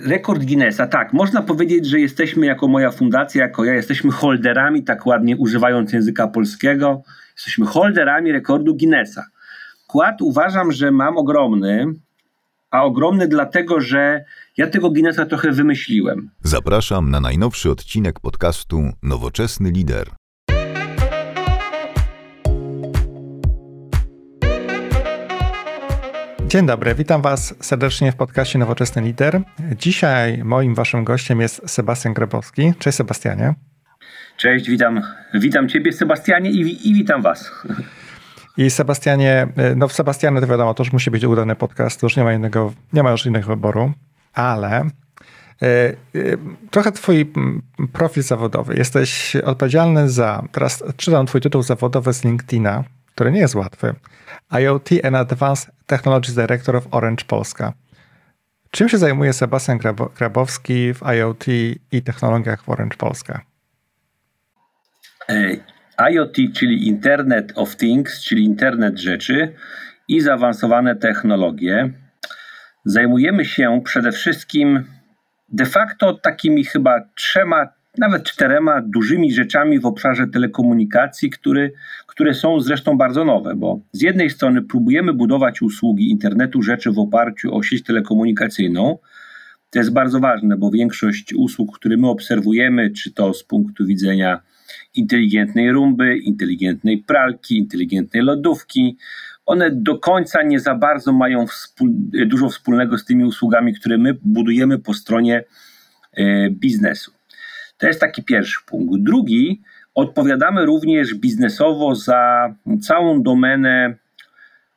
Rekord Guinnessa, tak. Można powiedzieć, że jesteśmy jako moja fundacja, jako ja, jesteśmy holderami, tak ładnie używając języka polskiego, jesteśmy holderami rekordu Guinnessa. Kład uważam, że mam ogromny, a ogromny dlatego, że ja tego Guinnessa trochę wymyśliłem. Zapraszam na najnowszy odcinek podcastu Nowoczesny Lider. Dzień dobry, witam Was serdecznie w podcaście Nowoczesny Lider. Dzisiaj moim Waszym gościem jest Sebastian Grabowski. Cześć Sebastianie. Cześć, witam, witam Ciebie Sebastianie i, i witam Was. I Sebastianie, no w Sebastianie to wiadomo, to już musi być udany podcast, już nie ma innego, nie ma już innego wyboru, ale y, y, trochę twój profil zawodowy. Jesteś odpowiedzialny za, teraz czytam twój tytuł zawodowy z LinkedIna, który nie jest łatwy. IoT and Advanced Technologies Director of Orange Polska. Czym się zajmuje Sebastian Grabowski w IoT i technologiach w Orange Polska? IoT, czyli Internet of Things, czyli Internet rzeczy i zaawansowane technologie. Zajmujemy się przede wszystkim de facto takimi chyba trzema nawet czterema dużymi rzeczami w obszarze telekomunikacji, który, które są zresztą bardzo nowe, bo z jednej strony próbujemy budować usługi internetu rzeczy w oparciu o sieć telekomunikacyjną. To jest bardzo ważne, bo większość usług, które my obserwujemy, czy to z punktu widzenia inteligentnej rumby, inteligentnej pralki, inteligentnej lodówki, one do końca nie za bardzo mają dużo wspólnego z tymi usługami, które my budujemy po stronie e, biznesu. To jest taki pierwszy punkt. Drugi, odpowiadamy również biznesowo za całą domenę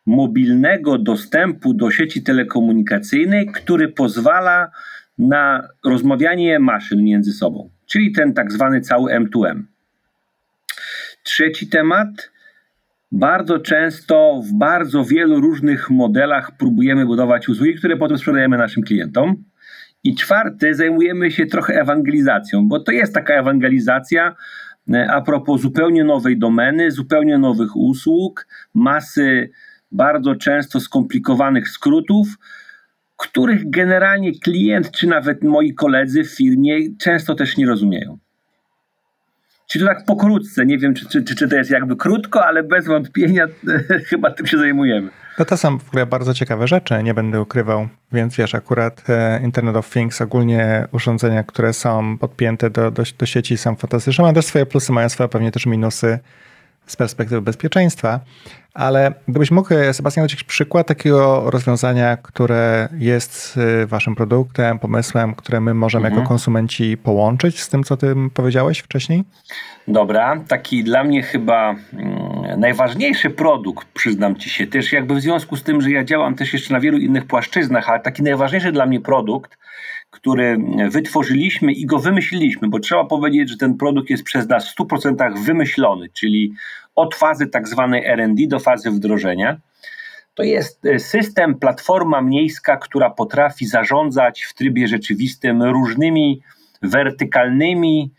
mobilnego dostępu do sieci telekomunikacyjnej, który pozwala na rozmawianie maszyn między sobą, czyli ten tak zwany cały M2M. Trzeci temat. Bardzo często w bardzo wielu różnych modelach próbujemy budować usługi, które potem sprzedajemy naszym klientom. I czwarty, zajmujemy się trochę ewangelizacją, bo to jest taka ewangelizacja e, a propos zupełnie nowej domeny, zupełnie nowych usług, masy bardzo często skomplikowanych skrótów, których generalnie klient czy nawet moi koledzy w firmie często też nie rozumieją. Czyli to tak pokrótce, nie wiem czy, czy, czy to jest jakby krótko, ale bez wątpienia chyba tym się zajmujemy. No to są w ogóle bardzo ciekawe rzeczy, nie będę ukrywał. Więc wiesz, akurat e, Internet of Things, ogólnie urządzenia, które są podpięte do, do, do sieci są fantastyczne. Mają też swoje plusy, mają swoje pewnie też minusy z perspektywy bezpieczeństwa. Ale gdybyś mógł, e, Sebastian, dać przykład takiego rozwiązania, które jest e, waszym produktem, pomysłem, które my możemy mhm. jako konsumenci połączyć z tym, co ty powiedziałeś wcześniej? Dobra, taki dla mnie chyba mm, najważniejszy produkt, przyznam ci się, też jakby w związku z tym, że ja działam też jeszcze na wielu innych płaszczyznach, ale taki najważniejszy dla mnie produkt, który wytworzyliśmy i go wymyśliliśmy, bo trzeba powiedzieć, że ten produkt jest przez nas w 100% wymyślony, czyli od fazy tak zwanej RD do fazy wdrożenia. To jest e, system, platforma miejska, która potrafi zarządzać w trybie rzeczywistym różnymi wertykalnymi,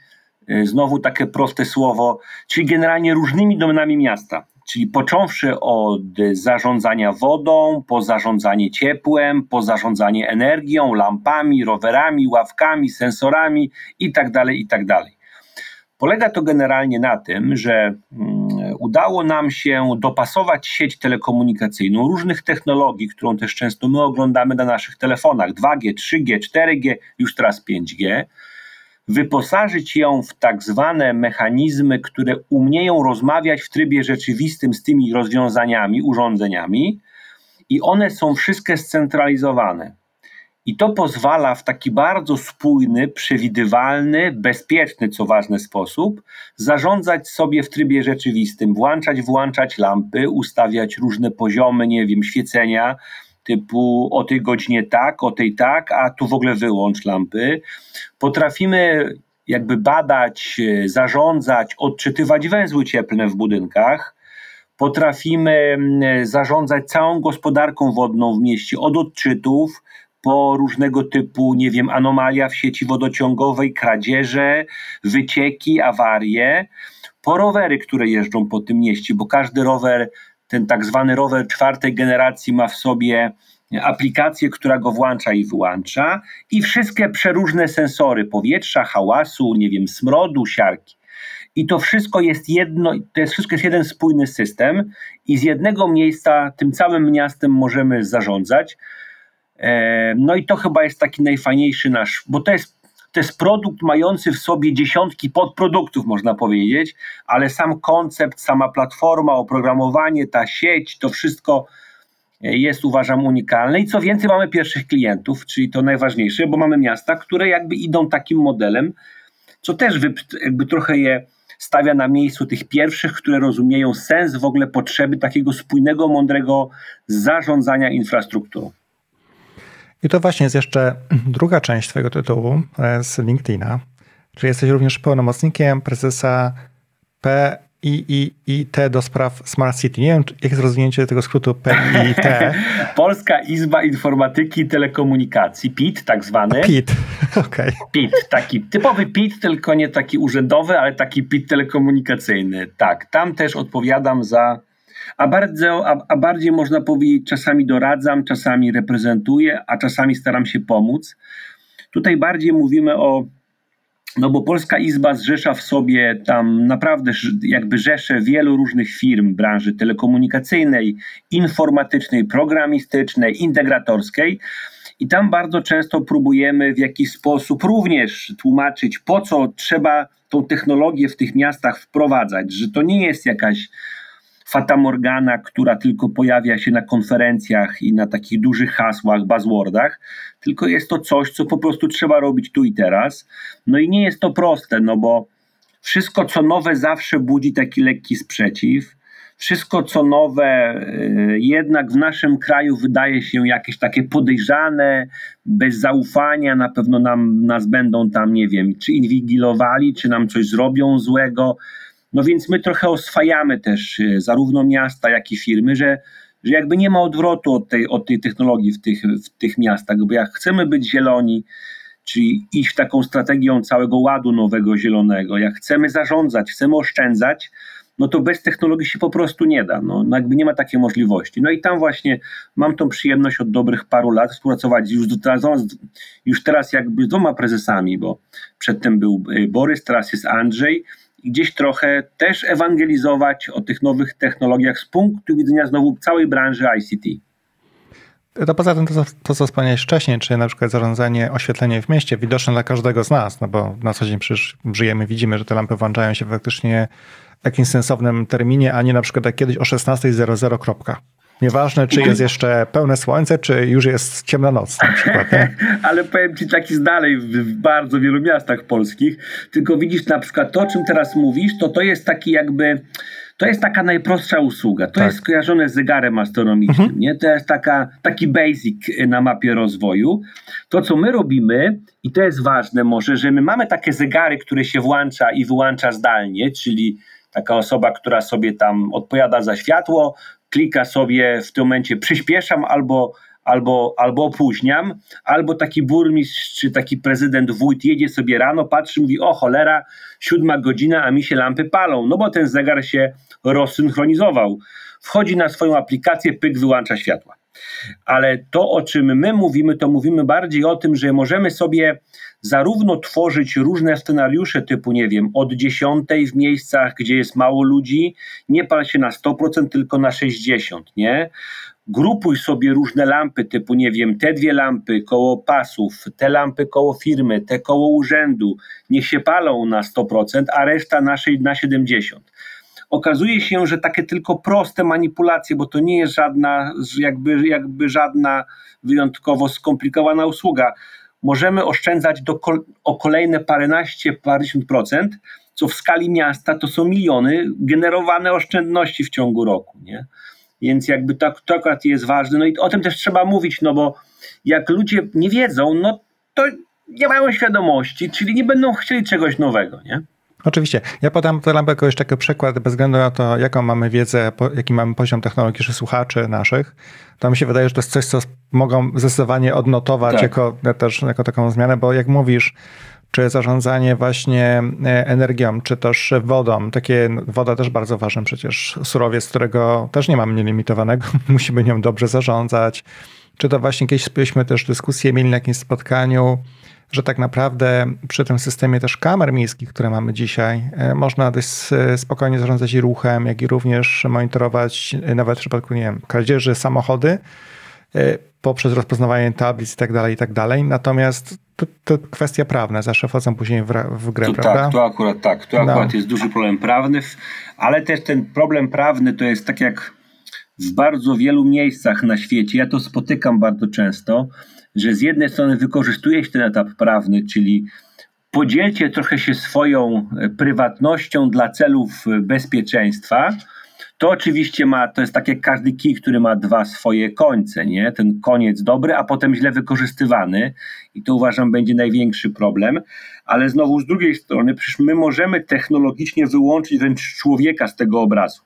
e, znowu takie proste słowo, czyli generalnie różnymi domenami miasta. Czyli począwszy od zarządzania wodą, po zarządzanie ciepłem, po zarządzanie energią, lampami, rowerami, ławkami, sensorami itd., tak itd. Tak Polega to generalnie na tym, że mm, udało nam się dopasować sieć telekomunikacyjną różnych technologii, którą też często my oglądamy na naszych telefonach. 2G, 3G, 4G, już teraz 5G wyposażyć ją w tak zwane mechanizmy, które umieją rozmawiać w trybie rzeczywistym z tymi rozwiązaniami, urządzeniami, i one są wszystkie scentralizowane. I to pozwala w taki bardzo spójny, przewidywalny, bezpieczny, co ważne sposób, zarządzać sobie w trybie rzeczywistym, włączać, włączać lampy, ustawiać różne poziomy, nie wiem, świecenia, typu o tej godzinie tak, o tej tak, a tu w ogóle wyłącz lampy. Potrafimy jakby badać, zarządzać, odczytywać węzły cieplne w budynkach. Potrafimy mm, zarządzać całą gospodarką wodną w mieście od odczytów po różnego typu, nie wiem, anomalia w sieci wodociągowej, kradzieże, wycieki, awarie, po rowery, które jeżdżą po tym mieście, bo każdy rower ten tak zwany rower czwartej generacji ma w sobie aplikację, która go włącza i wyłącza i wszystkie przeróżne sensory powietrza, hałasu, nie wiem, smrodu, siarki. I to wszystko jest jedno, to jest wszystko jest jeden spójny system i z jednego miejsca tym całym miastem możemy zarządzać. E, no i to chyba jest taki najfajniejszy nasz, bo to jest, to jest produkt mający w sobie dziesiątki podproduktów, można powiedzieć, ale sam koncept, sama platforma, oprogramowanie, ta sieć, to wszystko jest uważam unikalne i co więcej mamy pierwszych klientów, czyli to najważniejsze, bo mamy miasta, które jakby idą takim modelem, co też jakby trochę je stawia na miejscu tych pierwszych, które rozumieją sens w ogóle potrzeby takiego spójnego, mądrego zarządzania infrastrukturą. I to właśnie jest jeszcze druga część Twojego tytułu e, z LinkedIna, czyli jesteś również pełnomocnikiem prezesa P IIT do spraw Smart City. Nie wiem, jak jest rozwinięcie tego skrótu PIT. Polska Izba Informatyki i Telekomunikacji, PIT tak zwany. PIT, okej. Okay. PIT, taki typowy PIT, tylko nie taki urzędowy, ale taki PIT telekomunikacyjny. Tak, tam też odpowiadam za, a, bardzo, a, a bardziej można powiedzieć, czasami doradzam, czasami reprezentuję, a czasami staram się pomóc. Tutaj bardziej mówimy o no bo Polska Izba zrzesza w sobie tam naprawdę jakby rzesze wielu różnych firm branży telekomunikacyjnej, informatycznej, programistycznej, integratorskiej. I tam bardzo często próbujemy w jakiś sposób również tłumaczyć, po co trzeba tą technologię w tych miastach wprowadzać, że to nie jest jakaś fatamorgana, która tylko pojawia się na konferencjach i na takich dużych hasłach, buzzwordach, tylko jest to coś, co po prostu trzeba robić tu i teraz. No i nie jest to proste, no bo wszystko co nowe zawsze budzi taki lekki sprzeciw. Wszystko co nowe y, jednak w naszym kraju wydaje się jakieś takie podejrzane, bez zaufania, na pewno nam, nas będą tam, nie wiem, czy inwigilowali, czy nam coś zrobią złego. No więc my trochę oswajamy też y, zarówno miasta, jak i firmy, że, że jakby nie ma odwrotu od tej, od tej technologii w tych, w tych miastach, bo jak chcemy być zieloni, czyli iść w taką strategią całego ładu nowego zielonego, jak chcemy zarządzać, chcemy oszczędzać, no to bez technologii się po prostu nie da. No, no jakby nie ma takiej możliwości. No i tam właśnie mam tą przyjemność od dobrych paru lat współpracować już teraz, już teraz jakby z dwoma prezesami, bo przedtem był y, Borys, teraz jest Andrzej gdzieś trochę też ewangelizować o tych nowych technologiach z punktu widzenia znowu całej branży ICT. To poza tym to, to, co wspomniałeś wcześniej, czy na przykład zarządzanie, oświetlenie w mieście, widoczne dla każdego z nas, no bo na co dzień przecież żyjemy, widzimy, że te lampy włączają się faktycznie w jakimś sensownym terminie, a nie na przykład jak kiedyś o 16.00 kropka. Nieważne, czy jest jeszcze pełne słońce, czy już jest ciemna noc na przykład. Nie? Ale powiem ci tak jest dalej w bardzo wielu miastach polskich. Tylko widzisz na przykład to, o czym teraz mówisz, to to jest taki jakby to jest taka najprostsza usługa. To tak. jest skojarzone z zegarem astronomicznym. Mhm. Nie? To jest taka, taki basic na mapie rozwoju. To, co my robimy, i to jest ważne może, że my mamy takie zegary, które się włącza i wyłącza zdalnie, czyli taka osoba, która sobie tam odpowiada za światło, klika sobie w tym momencie przyspieszam albo, albo, albo opóźniam, albo taki burmistrz czy taki prezydent wójt jedzie sobie rano, patrzy, mówi o cholera, siódma godzina, a mi się lampy palą, no bo ten zegar się rozsynchronizował. Wchodzi na swoją aplikację, pyk, wyłącza światła. Ale to, o czym my mówimy, to mówimy bardziej o tym, że możemy sobie zarówno tworzyć różne scenariusze typu, nie wiem, od dziesiątej w miejscach, gdzie jest mało ludzi, nie pal się na 100%, tylko na 60%, nie? Grupuj sobie różne lampy typu, nie wiem, te dwie lampy koło pasów, te lampy koło firmy, te koło urzędu, niech się palą na 100%, a reszta naszej na 70% okazuje się, że takie tylko proste manipulacje, bo to nie jest żadna, jakby, jakby żadna wyjątkowo skomplikowana usługa możemy oszczędzać do, o kolejne paręnaście, parędziesiąt procent, co w skali miasta to są miliony generowane oszczędności w ciągu roku. Nie? Więc jakby to, to akurat jest ważne. No i o tym też trzeba mówić, no bo jak ludzie nie wiedzą, no to nie mają świadomości, czyli nie będą chcieli czegoś nowego, nie? Oczywiście. Ja podam lampę jako jeszcze taki przykład, bez względu na to, jaką mamy wiedzę, jaki mamy poziom technologiczny słuchaczy naszych. To mi się wydaje, że to jest coś, co mogą zdecydowanie odnotować tak. jako, też jako taką zmianę, bo jak mówisz, czy zarządzanie właśnie e, energią, czy też wodą. Takie woda też bardzo ważna przecież surowiec, którego też nie mamy nielimitowanego, musimy nią dobrze zarządzać czy to właśnie kiedyś byśmy też dyskusję mieli na jakimś spotkaniu, że tak naprawdę przy tym systemie też kamer miejskich, które mamy dzisiaj, e, można dość spokojnie zarządzać i ruchem, jak i również monitorować e, nawet w przypadku, nie wiem, kradzieży samochody e, poprzez rozpoznawanie tablic i tak dalej, i tak dalej. Natomiast to, to kwestia prawna, zawsze wchodzą później w, w grę, tu, prawda? Tak, to akurat tak, to no. akurat jest duży problem prawny, ale też ten problem prawny to jest tak jak w bardzo wielu miejscach na świecie, ja to spotykam bardzo często, że z jednej strony wykorzystuje się ten etap prawny, czyli podzielcie trochę się swoją e, prywatnością dla celów e, bezpieczeństwa. To oczywiście ma, to jest tak jak każdy kij, który ma dwa swoje końce, nie? Ten koniec dobry, a potem źle wykorzystywany i to uważam będzie największy problem. Ale znowu z drugiej strony, przecież my możemy technologicznie wyłączyć wręcz człowieka z tego obrazu.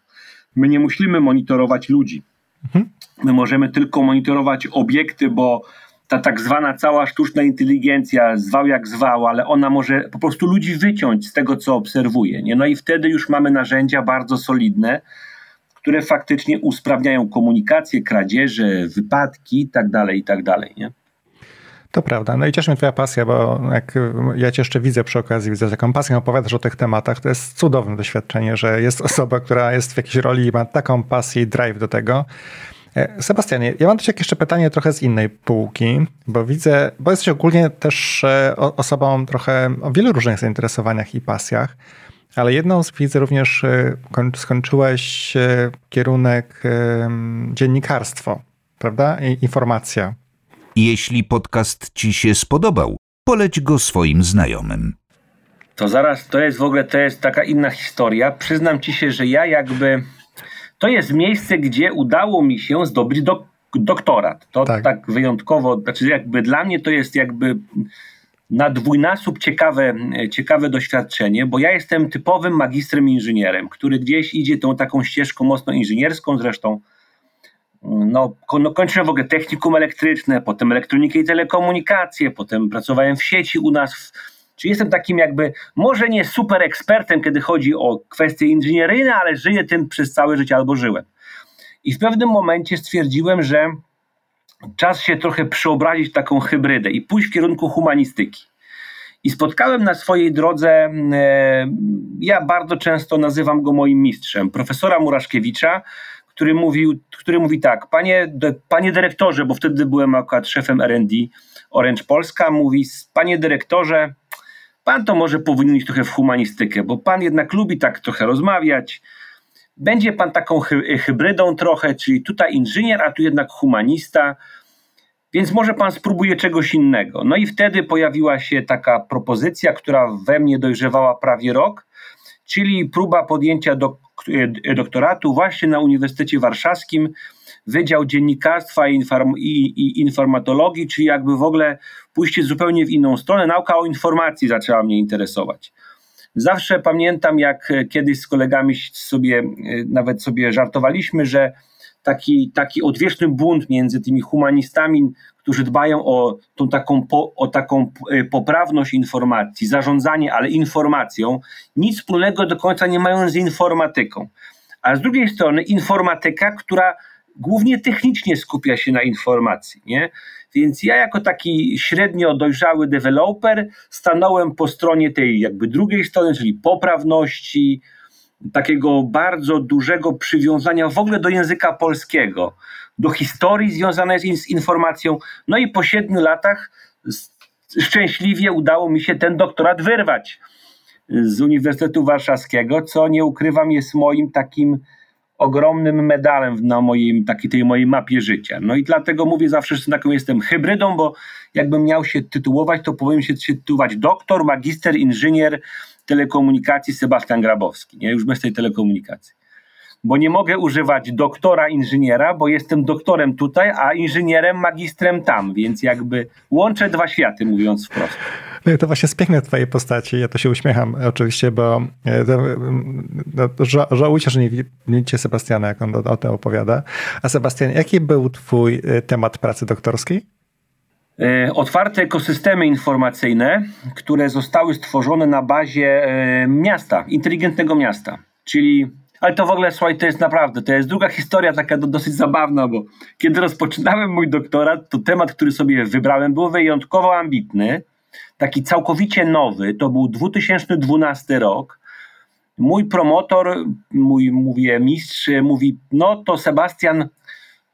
My nie musimy monitorować ludzi. Mhm. My możemy tylko monitorować obiekty, bo ta tak zwana cała sztuczna inteligencja, zwał jak zwał, ale ona może po prostu ludzi wyciąć z tego, co obserwuje. Nie? No i wtedy już mamy narzędzia bardzo solidne, które faktycznie usprawniają komunikację, kradzieże, wypadki i tak dalej, i tak. Nie? To prawda. No i cieszy mnie twoja pasja, bo jak ja cię jeszcze widzę przy okazji, widzę, jaką pasją opowiadasz o tych tematach, to jest cudowne doświadczenie, że jest osoba, która jest w jakiejś roli i ma taką pasję i drive do tego, Sebastianie, ja mam też jeszcze pytanie trochę z innej półki, bo widzę, bo jesteś ogólnie też e, osobą trochę o wielu różnych zainteresowaniach i pasjach, ale jedną z widzę również e, skończyłeś kierunek dziennikarstwo, prawda? I informacja. Jeśli podcast ci się spodobał, poleć go swoim znajomym. To zaraz, to jest w ogóle, to jest taka inna historia. Przyznam ci się, że ja jakby to jest miejsce, gdzie udało mi się zdobyć do, doktorat. To tak. tak wyjątkowo, znaczy jakby dla mnie to jest jakby na dwójnasób ciekawe, ciekawe doświadczenie, bo ja jestem typowym magistrem inżynierem, który gdzieś idzie tą taką ścieżką mocno inżynierską, zresztą no, no kończyłem w ogóle technikum elektryczne, potem elektronikę i telekomunikację, potem pracowałem w sieci u nas w, Czyli jestem takim jakby, może nie super ekspertem, kiedy chodzi o kwestie inżynieryjne, ale żyję tym przez całe życie albo żyłem. I w pewnym momencie stwierdziłem, że czas się trochę przeobrazić w taką hybrydę i pójść w kierunku humanistyki. I spotkałem na swojej drodze, e, ja bardzo często nazywam go moim mistrzem, profesora Muraszkiewicza, który mówił, który mówi tak, panie, panie dyrektorze, bo wtedy byłem akurat szefem R&D Orange Polska, mówi, panie dyrektorze, Pan to może powinien iść trochę w humanistykę, bo pan jednak lubi tak trochę rozmawiać. Będzie pan taką hy hybrydą trochę, czyli tutaj inżynier, a tu jednak humanista. Więc może pan spróbuje czegoś innego. No i wtedy pojawiła się taka propozycja, która we mnie dojrzewała prawie rok, czyli próba podjęcia do, doktoratu właśnie na Uniwersytecie Warszawskim Wydział Dziennikarstwa i, inform, i, i Informatologii, czyli jakby w ogóle pójście zupełnie w inną stronę. Nauka o informacji zaczęła mnie interesować. Zawsze pamiętam, jak kiedyś z kolegami sobie, nawet sobie żartowaliśmy, że taki, taki odwieczny bunt między tymi humanistami, którzy dbają o tą taką, po, o taką poprawność informacji, zarządzanie, ale informacją, nic wspólnego do końca nie mają z informatyką. A z drugiej strony informatyka, która głównie technicznie skupia się na informacji, nie? Więc ja jako taki średnio dojrzały deweloper stanąłem po stronie tej jakby drugiej strony, czyli poprawności, takiego bardzo dużego przywiązania w ogóle do języka polskiego, do historii związanej z informacją. No i po siedmiu latach szczęśliwie udało mi się ten doktorat wyrwać z Uniwersytetu Warszawskiego, co nie ukrywam jest moim takim ogromnym medalem na moim, takiej tej mojej mapie życia. No i dlatego mówię zawsze, że taką jestem hybrydą, bo jakbym miał się tytułować, to powinien się tytułować doktor, magister, inżynier telekomunikacji Sebastian Grabowski, nie? Już bez tej telekomunikacji. Bo nie mogę używać doktora inżyniera, bo jestem doktorem tutaj, a inżynierem, magistrem tam, więc jakby łączę dwa światy, mówiąc wprost. No to właśnie jest piękne w twojej postaci. Ja to się uśmiecham oczywiście, bo e, to, no, ża żałujcie, że nie widzicie Sebastiana, jak on o, o tym opowiada. A Sebastian, jaki był twój e, temat pracy doktorskiej? E, otwarte ekosystemy informacyjne, które zostały stworzone na bazie miasta, inteligentnego miasta. Czyli Ale to w ogóle, słuchaj, to jest naprawdę, to jest druga historia taka dosyć zabawna, bo kiedy rozpoczynałem mój doktorat, to temat, który sobie wybrałem, był wyjątkowo ambitny, taki całkowicie nowy, to był 2012 rok. Mój promotor, mój, mówię, mistrz, mówi, no to Sebastian,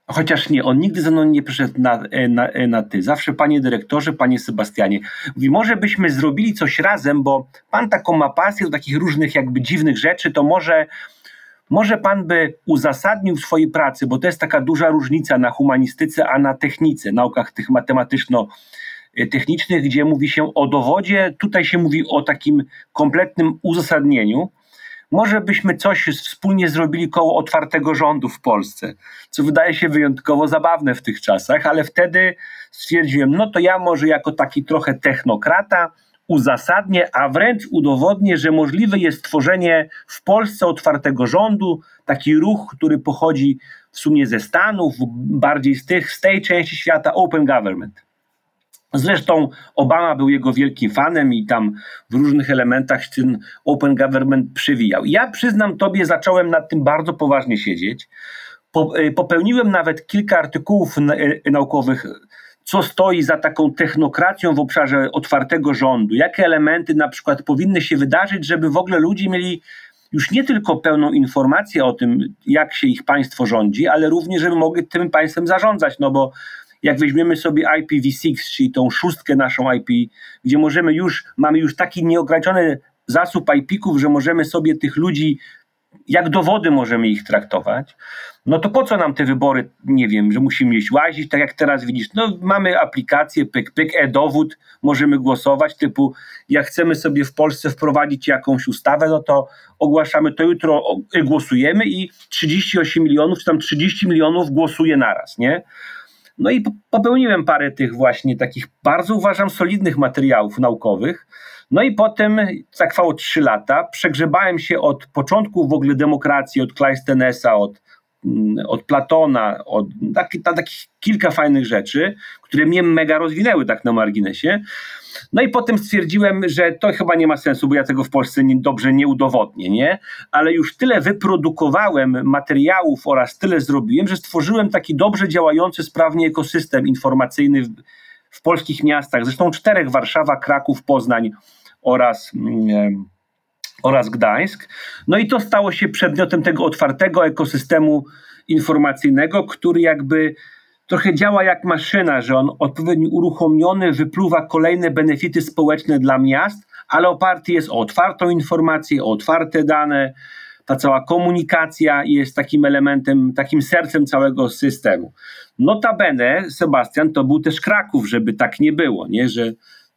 Chociaż nie, on nigdy ze mną nie przyszedł na, na, na, ty. Zawsze panie dyrektorze, panie Sebastianie. Mówi, może byśmy zrobili coś razem, bo pan taką ma pasję do takich różnych jakby dziwnych rzeczy, to może, może pan by uzasadnił swojej pracy, bo to jest taka duża różnica na humanistyce, a na technice, naukach tych matematyczno-technicznych, gdzie mówi się o dowodzie, tutaj się mówi o takim kompletnym uzasadnieniu może byśmy coś wspólnie zrobili koło otwartego rządu w Polsce, co wydaje się wyjątkowo zabawne w tych czasach, ale wtedy stwierdziłem, no to ja może jako taki trochę technokrata uzasadnię, a wręcz udowodnię, że możliwe jest tworzenie w Polsce otwartego rządu, taki ruch, który pochodzi w sumie ze Stanów, bardziej z tych, z tej części świata, open government. Zresztą Obama był jego wielkim fanem i tam w różnych elementach ten open government przewijał. Ja przyznam tobie, zacząłem nad tym bardzo poważnie siedzieć. Y, popełniłem nawet kilka artykułów y, naukowych, co stoi za taką technokracją w obszarze otwartego rządu, jakie elementy na przykład powinny się wydarzyć, żeby w ogóle ludzie mieli już nie tylko pełną informację o tym, jak się ich państwo rządzi, ale również, żeby mogli tym państwem zarządzać, no bo jak weźmiemy sobie IPv6, czyli tą szóstkę naszą IP, gdzie możemy już, mamy już taki nieograniczony zasób IP-ków, że możemy sobie tych ludzi, jak dowody możemy ich traktować, no to po co nam te wybory, nie wiem, że musimy mieć łazić, tak jak teraz widzisz, no mamy aplikację, pyk, pyk, e-dowód, możemy głosować, typu jak chcemy sobie w Polsce wprowadzić jakąś ustawę, no to ogłaszamy to jutro, głosujemy i 38 milionów, czy tam 30 milionów głosuje naraz, nie? No i popełniłem parę tych właśnie takich bardzo uważam solidnych materiałów naukowych. No i potem trwało trzy lata. Przegrzebałem się od początku w ogóle demokracji, od Clijstenesa, od, mm, od Platona, od takich taki kilka fajnych rzeczy, które mnie mega rozwinęły tak na marginesie. No i potem stwierdziłem, że to chyba nie ma sensu, bo ja tego w Polsce nie, dobrze nie udowodnię, nie? Ale już tyle wyprodukowałem materiałów oraz tyle zrobiłem, że stworzyłem taki dobrze działający sprawnie ekosystem informacyjny w, w polskich miastach. Zresztą czterech: Warszawa, Kraków, Poznań oraz. Mm, oraz Gdańsk. No i to stało się przedmiotem tego otwartego ekosystemu informacyjnego, który jakby trochę działa jak maszyna, że on odpowiednio uruchomiony wypluwa kolejne benefity społeczne dla miast, ale oparty jest o otwartą informację, o otwarte dane. Ta cała komunikacja jest takim elementem, takim sercem całego systemu. Notabene, Sebastian, to był też Kraków, żeby tak nie było, nie? że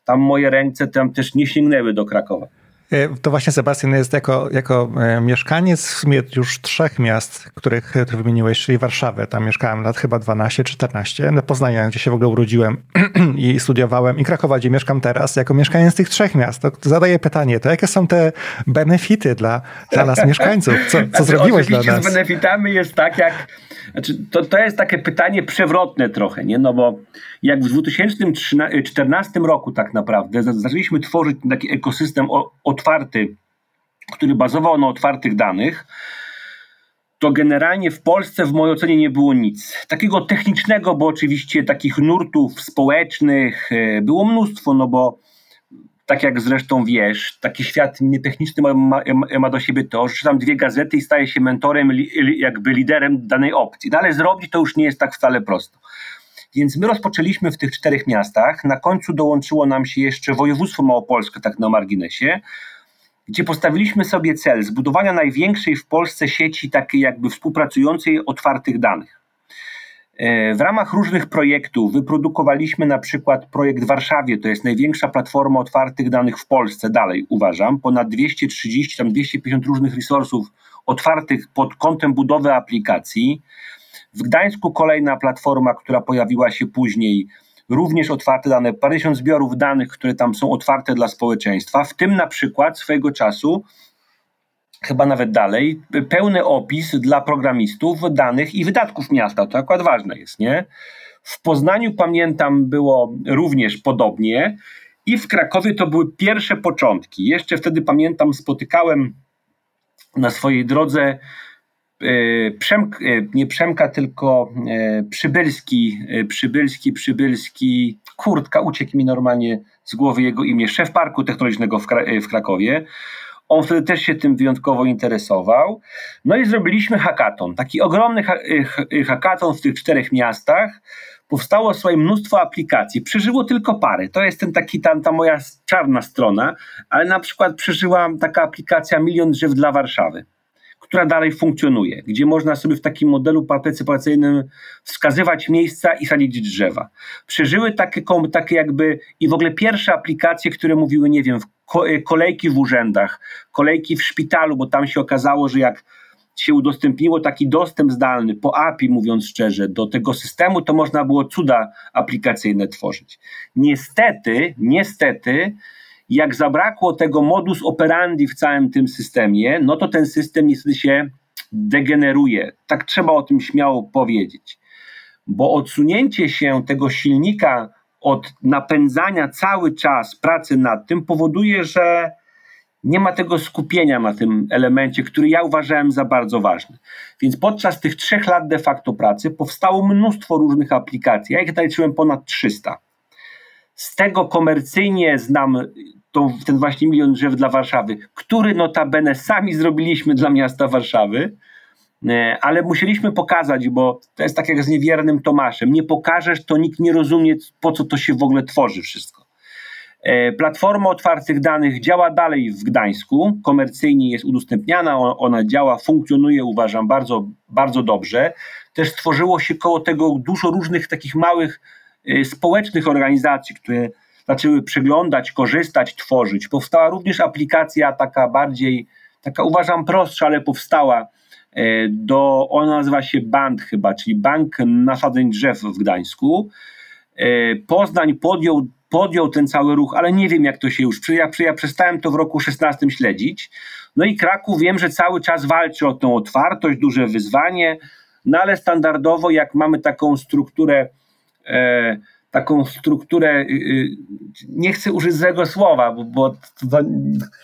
tam moje ręce tam też nie sięgnęły do Krakowa. E, to właśnie Sebastian jest jako, jako e, mieszkaniec w sumie już trzech miast, których ty wymieniłeś, czyli Warszawy. Tam mieszkałem lat chyba 12-14. No Poznania, gdzie się w ogóle urodziłem i studiowałem, i Krakowa, gdzie mieszkam teraz, jako mieszkaniec tych trzech miast. To zadaję pytanie, to jakie są te benefity dla, dla nas mieszkańców? Co, co znaczy, zrobiłeś dla nas? z benefitami jest tak, jak znaczy, to, to jest takie pytanie przewrotne trochę, nie? No bo jak w 2014 roku tak naprawdę zaczęliśmy tworzyć taki ekosystem otwarty, który bazował na otwartych danych, to generalnie w Polsce w mojej ocenie nie było nic. Takiego technicznego, bo oczywiście takich nurtów społecznych e, było mnóstwo, no bo tak jak zresztą wiesz, taki świat nietechniczny ma, ma, ma, do siebie to, że czytam dwie gazety i staje się mentorem, li, jakby liderem danej opcji. Dalej zrobić to już nie jest tak wcale prosto. Więc my rozpoczęliśmy w tych czterech miastach. Na końcu dołączyło nam się jeszcze województwo małopolskie, tak na marginesie, gdzie postawiliśmy sobie cel zbudowania największej w Polsce sieci takiej jakby współpracującej otwartych danych. E, w ramach różnych projektów wyprodukowaliśmy na przykład projekt w Warszawie, to jest największa platforma otwartych danych w Polsce, dalej uważam, ponad 230, tam 250 różnych resursów otwartych pod kątem budowy aplikacji. W Gdańsku kolejna platforma, która pojawiła się później, również otwarte dane, parędziesiąt zbiorów danych, które tam są otwarte dla społeczeństwa, w tym na przykład swojego czasu chyba nawet dalej, pełny opis dla programistów danych i wydatków miasta. To akurat ważne jest, nie? W Poznaniu pamiętam było również podobnie i w Krakowie to były pierwsze początki. Jeszcze wtedy pamiętam, spotykałem na swojej drodze Przemk, e, nie Przemka, tylko e, Przybylski, Przybylski, Przybylski, kurtka, uciekł mi normalnie z głowy jego imię, szef Parku Technologicznego w, w Krakowie. On wtedy też się tym wyjątkowo interesował. No i zrobiliśmy hackathon, taki ogromny hackathon w tych czterech miastach. Powstało sobie mnóstwo aplikacji. Przeżyło tylko pary. To jest ten taki tam ta moja czarna strona, ale na przykład przeżyła taka aplikacja Milion Drzew dla Warszawy która dalej funkcjonuje, gdzie można sobie w takim modelu partycypacyjnym wskazywać miejsca i sadzić drzewa. Przeżyły takie, takie jakby i w ogóle pierwsze aplikacje, które mówiły, nie wiem, kolejki w urzędach, kolejki w szpitalu, bo tam się okazało, że jak się udostępniło taki dostęp zdalny po API, mówiąc szczerze, do tego systemu, to można było cuda aplikacyjne tworzyć. Niestety, niestety, jak zabrakło tego modus operandi w całym tym systemie, no to ten system niestety się degeneruje. Tak trzeba o tym śmiało powiedzieć. Bo odsunięcie się tego silnika od napędzania cały czas pracy nad tym powoduje, że nie ma tego skupienia na tym elemencie, który ja uważałem za bardzo ważny. Więc podczas tych trzech lat de facto pracy powstało mnóstwo różnych aplikacji. Ja ich naliczyłem ponad 300. Z tego komercyjnie znam tą, ten właśnie milion drzew dla Warszawy, który notabene sami zrobiliśmy dla miasta Warszawy, e, ale musieliśmy pokazać, bo to jest tak jak z niewiernym Tomaszem. Nie pokażesz, to nikt nie rozumie, po co to się w ogóle tworzy wszystko. E, platforma otwartych danych działa dalej w Gdańsku, komercyjnie jest udostępniana, ona działa, funkcjonuje, uważam, bardzo, bardzo dobrze. Też stworzyło się koło tego dużo różnych takich małych społecznych organizacji, które zaczęły przeglądać, korzystać, tworzyć. Powstała również aplikacja taka bardziej, taka uważam prostsza, ale powstała e, do, ona nazywa się BAND chyba, czyli Bank Nasadzeń Drzew w Gdańsku. Poznań podjął podjął ten cały ruch, ale nie wiem jak to się już, ja, ja przestałem to w roku 16 śledzić. No i Kraków wiem, że cały czas walczy o tą otwartość, duże wyzwanie, no ale standardowo jak mamy taką strukturę, taką strukturę, y, y, nie chcę użyć złego słowa, bo, bo to,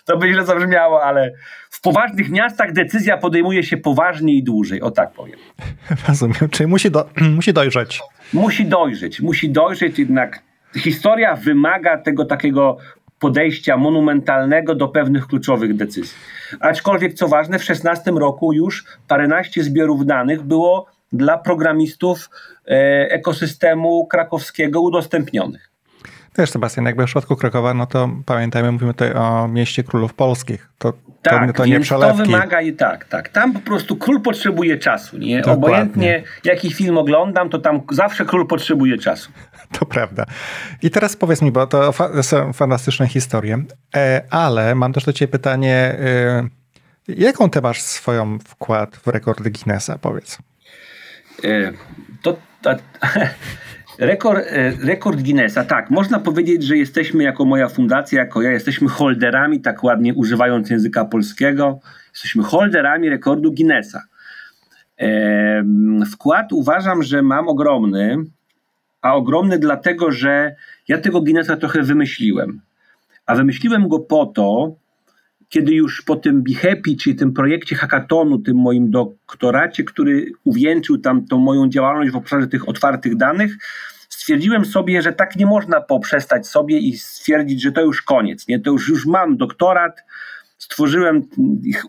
to by źle zabrzmiało, ale w poważnych miastach decyzja podejmuje się poważniej i dłużej, o tak powiem. Rozumiem, czyli musi, do, musi dojrzeć. Musi dojrzeć, musi dojrzeć jednak historia wymaga tego takiego podejścia monumentalnego do pewnych kluczowych decyzji. Aczkolwiek, co ważne, w 16 roku już paręnaście zbiorów danych było dla programistów e, ekosystemu krakowskiego udostępnionych. Też, Sebastian, jakby w przypadku Krakowa, no to pamiętajmy, mówimy tutaj o mieście królów polskich. To, tak, to, to nie przelewki. to wymaga i tak, tak. Tam po prostu król potrzebuje czasu. Nie? Dokładnie. Obojętnie jaki film oglądam, to tam zawsze król potrzebuje czasu. To prawda. I teraz powiedz mi, bo to są fantastyczne historie, e, ale mam też do ciebie pytanie, e, jaką ty masz swoją wkład w rekordy Guinnessa, powiedz? E, to, to rekord, rekord Guinnessa, tak, można powiedzieć, że jesteśmy jako moja fundacja, jako ja, jesteśmy holderami, tak ładnie używając języka polskiego, jesteśmy holderami rekordu Guinnessa. Wkład uważam, że mam ogromny, a ogromny dlatego, że ja tego Guinnessa trochę wymyśliłem. A wymyśliłem go po to, kiedy już po tym Be Happy, czyli tym projekcie hackathonu, tym moim doktoracie, który uwieńczył tam tą moją działalność w obszarze tych otwartych danych, stwierdziłem sobie, że tak nie można poprzestać sobie i stwierdzić, że to już koniec. Nie? To już, już mam doktorat, stworzyłem,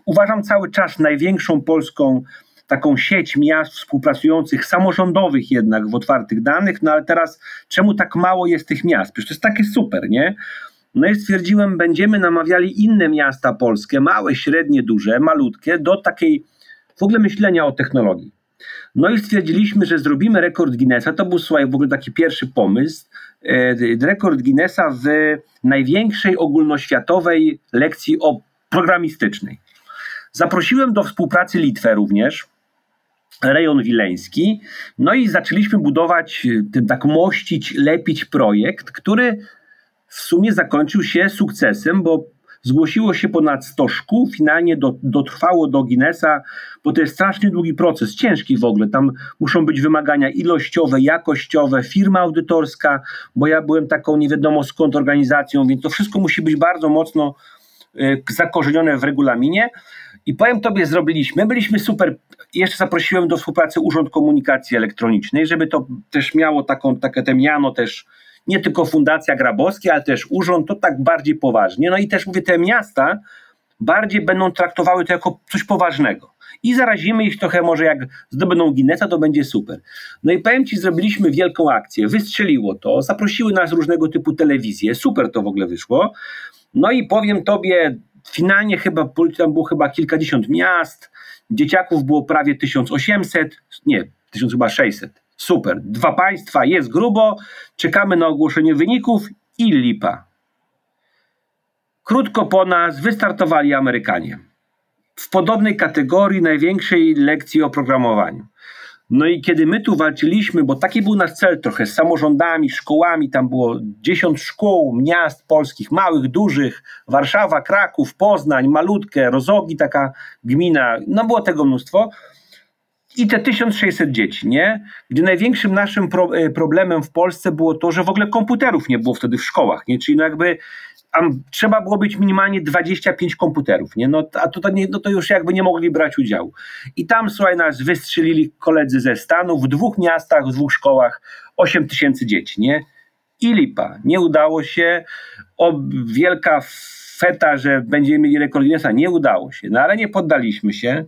uważam cały czas największą polską taką sieć miast współpracujących, samorządowych jednak w otwartych danych, no ale teraz czemu tak mało jest tych miast? Przecież to jest takie super, nie? No i stwierdziłem, będziemy namawiali inne miasta polskie, małe, średnie, duże, malutkie, do takiej w ogóle myślenia o technologii. No i stwierdziliśmy, że zrobimy rekord Guinnessa. To był słuchaj, w ogóle taki pierwszy pomysł. E, rekord Guinnessa w największej ogólnoświatowej lekcji o programistycznej. Zaprosiłem do współpracy Litwę również rejon wileński. No i zaczęliśmy budować, y, tak mościć, lepić projekt, który w sumie zakończył się sukcesem, bo zgłosiło się ponad 100 szkół, finalnie do, dotrwało do Guinnessa, bo to jest strasznie długi proces, ciężki w ogóle. Tam muszą być wymagania ilościowe, jakościowe, firma audytorska, bo ja byłem taką nie wiadomo skąd organizacją, więc to wszystko musi być bardzo mocno y, zakorzenione w regulaminie. I powiem tobie, zrobiliśmy, byliśmy super. Jeszcze zaprosiłem do współpracy Urząd Komunikacji Elektronicznej, żeby to też miało taką, takie te miano też, nie tylko Fundacja Grabowski, ale też urząd, to tak bardziej poważnie. No i też mówię, te miasta bardziej będą traktowały to jako coś poważnego. I zarazimy ich trochę, może jak zdobędą Guinnessa, to będzie super. No i powiem Ci, zrobiliśmy wielką akcję, wystrzeliło to, zaprosiły nas różnego typu telewizje, super to w ogóle wyszło. No i powiem Tobie, finalnie chyba, tam było chyba kilkadziesiąt miast, dzieciaków było prawie 1800, nie, 1600. Super, dwa państwa, jest grubo, czekamy na ogłoszenie wyników i lipa. Krótko po nas wystartowali Amerykanie. W podobnej kategorii największej lekcji o programowaniu. No i kiedy my tu walczyliśmy, bo taki był nasz cel trochę z samorządami, szkołami, tam było 10 szkół, miast polskich, małych, dużych, Warszawa, Kraków, Poznań, Malutkę, Rozogi, taka gmina, no było tego mnóstwo. I te 1600 dzieci, nie? Gdzie największym naszym pro, e, problemem w Polsce było to, że w ogóle komputerów nie było wtedy w szkołach, nie? Czyli no jakby trzeba było być minimalnie 25 komputerów, nie? No, a to, nie, no to już jakby nie mogli brać udziału. I tam, słuchaj, nas wystrzelili koledzy ze Stanów w dwóch miastach, w dwóch szkołach 8 tysięcy dzieci, nie? I lipa. Nie udało się. O, wielka feta, że będziemy mieli rekord Guinnessa. Nie udało się. No ale nie poddaliśmy się.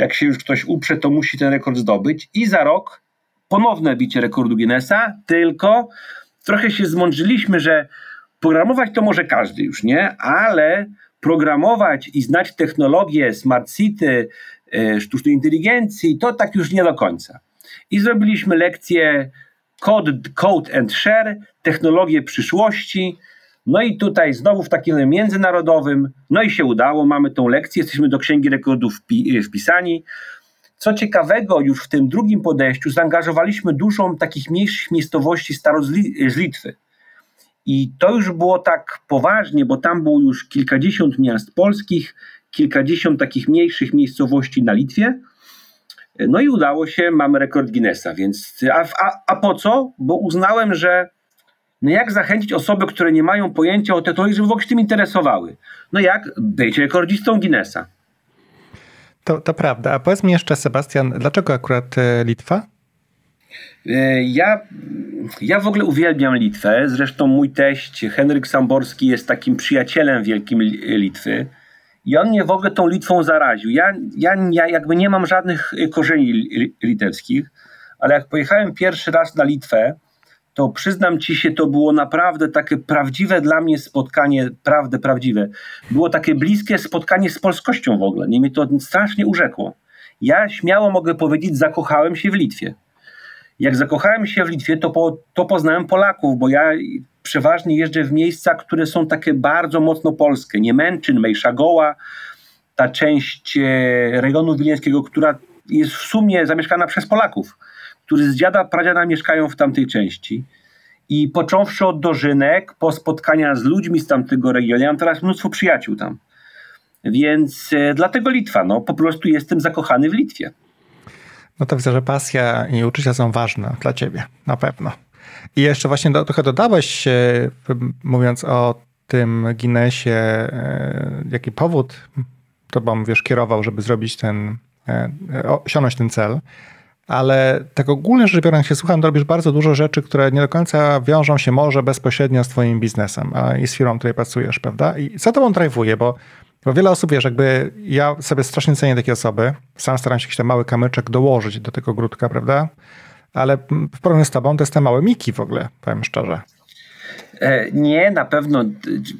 Jak się już ktoś uprze, to musi ten rekord zdobyć. I za rok ponowne bicie rekordu Guinnessa, tylko trochę się zmądrzyliśmy, że Programować to może każdy już, nie? Ale programować i znać technologię Smart City, e, sztucznej inteligencji, to tak już nie do końca. I zrobiliśmy lekcję Code, code and Share, technologie przyszłości. No i tutaj znowu w takim międzynarodowym, no i się udało, mamy tą lekcję, jesteśmy do Księgi Rekordów wpisani. Co ciekawego, już w tym drugim podejściu zaangażowaliśmy dużą takich mniejszych miejscowości staro z Litwy. I to już było tak poważnie, bo tam było już kilkadziesiąt miast polskich, kilkadziesiąt takich mniejszych miejscowości na Litwie. No i udało się, mamy rekord Guinnessa, więc a, a, a po co? Bo uznałem, że no jak zachęcić osoby, które nie mają pojęcia o technologii, żeby w ogóle się tym interesowały? No jak? Być rekordzistą Guinnessa. To, to prawda. A powiedz mi jeszcze, Sebastian, dlaczego akurat e, Litwa? E, ja, ja w ogóle uwielbiam Litwę. Zresztą mój teść Henryk Samborski jest takim przyjacielem wielkim Litwy. I on mnie w ogóle tą Litwą zaraził. Ja, ja, ja jakby nie mam żadnych korzeni litewskich, ale jak pojechałem pierwszy raz na Litwę, to przyznam ci się, to było naprawdę takie prawdziwe dla mnie spotkanie, prawdę prawdziwe. Było takie bliskie spotkanie z polskością w ogóle. Nie mnie to strasznie urzekło. Ja śmiało mogę powiedzieć, zakochałem się w Litwie jak zakochałem się w Litwie, to, po, to poznałem Polaków, bo ja przeważnie jeżdżę w miejsca, które są takie bardzo mocno polskie. Niemęczyn, Mejszagoła, ta część e, rejonu wileńskiego, która jest w sumie zamieszkana przez Polaków, którzy z dziada, pradziada mieszkają w tamtej części. I począwszy od dożynek, po spotkania z ludźmi z tamtego regionu, ja mam teraz mnóstwo przyjaciół tam. Więc e, dlatego Litwa, no po prostu jestem zakochany w Litwie. No to widzę, że pasja i uczucia są ważne dla ciebie, na pewno. I jeszcze właśnie do, trochę dodałeś, mówiąc o tym Guinnessie, e, jaki powód tobą, wiesz, kierował, żeby zrobić ten, e, osiągnąć ten cel. Ale tak ogólnie rzecz biorąc się słucham, robisz bardzo dużo rzeczy, które nie do końca wiążą się może bezpośrednio z twoim biznesem i z firmą, w której pracujesz, prawda? I co tobą drive'uje, bo bo wiele osób, wiesz, jakby ja sobie strasznie cenię takie osoby. Sam staram się jakiś tam mały kamyczek dołożyć do tego grudka, prawda? Ale w porównaniu z tobą to jest te małe miki w ogóle, powiem szczerze. E, nie, na pewno.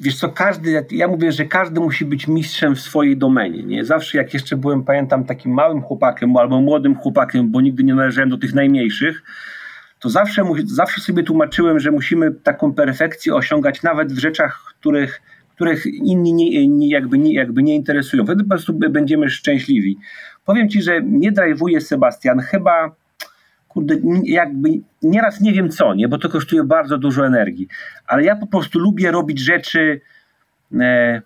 Wiesz co, każdy, ja mówię, że każdy musi być mistrzem w swojej domenie. Nie? Zawsze jak jeszcze byłem, pamiętam, takim małym chłopakiem albo młodym chłopakiem, bo nigdy nie należałem do tych najmniejszych, to zawsze, zawsze sobie tłumaczyłem, że musimy taką perfekcję osiągać nawet w rzeczach, których których inni nie, nie, jakby, nie, jakby nie interesują. Wtedy po prostu będziemy szczęśliwi. Powiem Ci, że mnie drive'uje Sebastian chyba kurde, jakby nieraz nie wiem co, nie, bo to kosztuje bardzo dużo energii, ale ja po prostu lubię robić rzeczy e,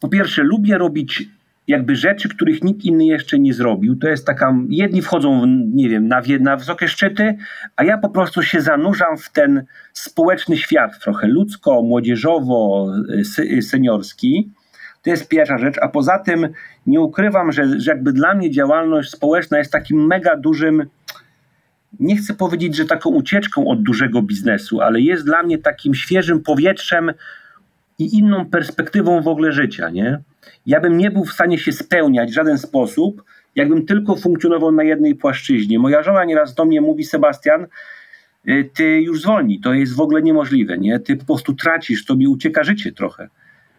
po pierwsze lubię robić jakby rzeczy, których nikt inny jeszcze nie zrobił. To jest taka, jedni wchodzą, nie wiem, na, na wysokie szczyty, a ja po prostu się zanurzam w ten społeczny świat, trochę ludzko, młodzieżowo, seniorski. To jest pierwsza rzecz, a poza tym nie ukrywam, że, że jakby dla mnie działalność społeczna jest takim mega dużym, nie chcę powiedzieć, że taką ucieczką od dużego biznesu, ale jest dla mnie takim świeżym powietrzem i inną perspektywą w ogóle życia, nie? Ja bym nie był w stanie się spełniać w żaden sposób, jakbym tylko funkcjonował na jednej płaszczyźnie. Moja żona nieraz do mnie mówi, Sebastian, y, ty już zwolnij, to jest w ogóle niemożliwe, nie? Ty po prostu tracisz, tobie ucieka życie trochę.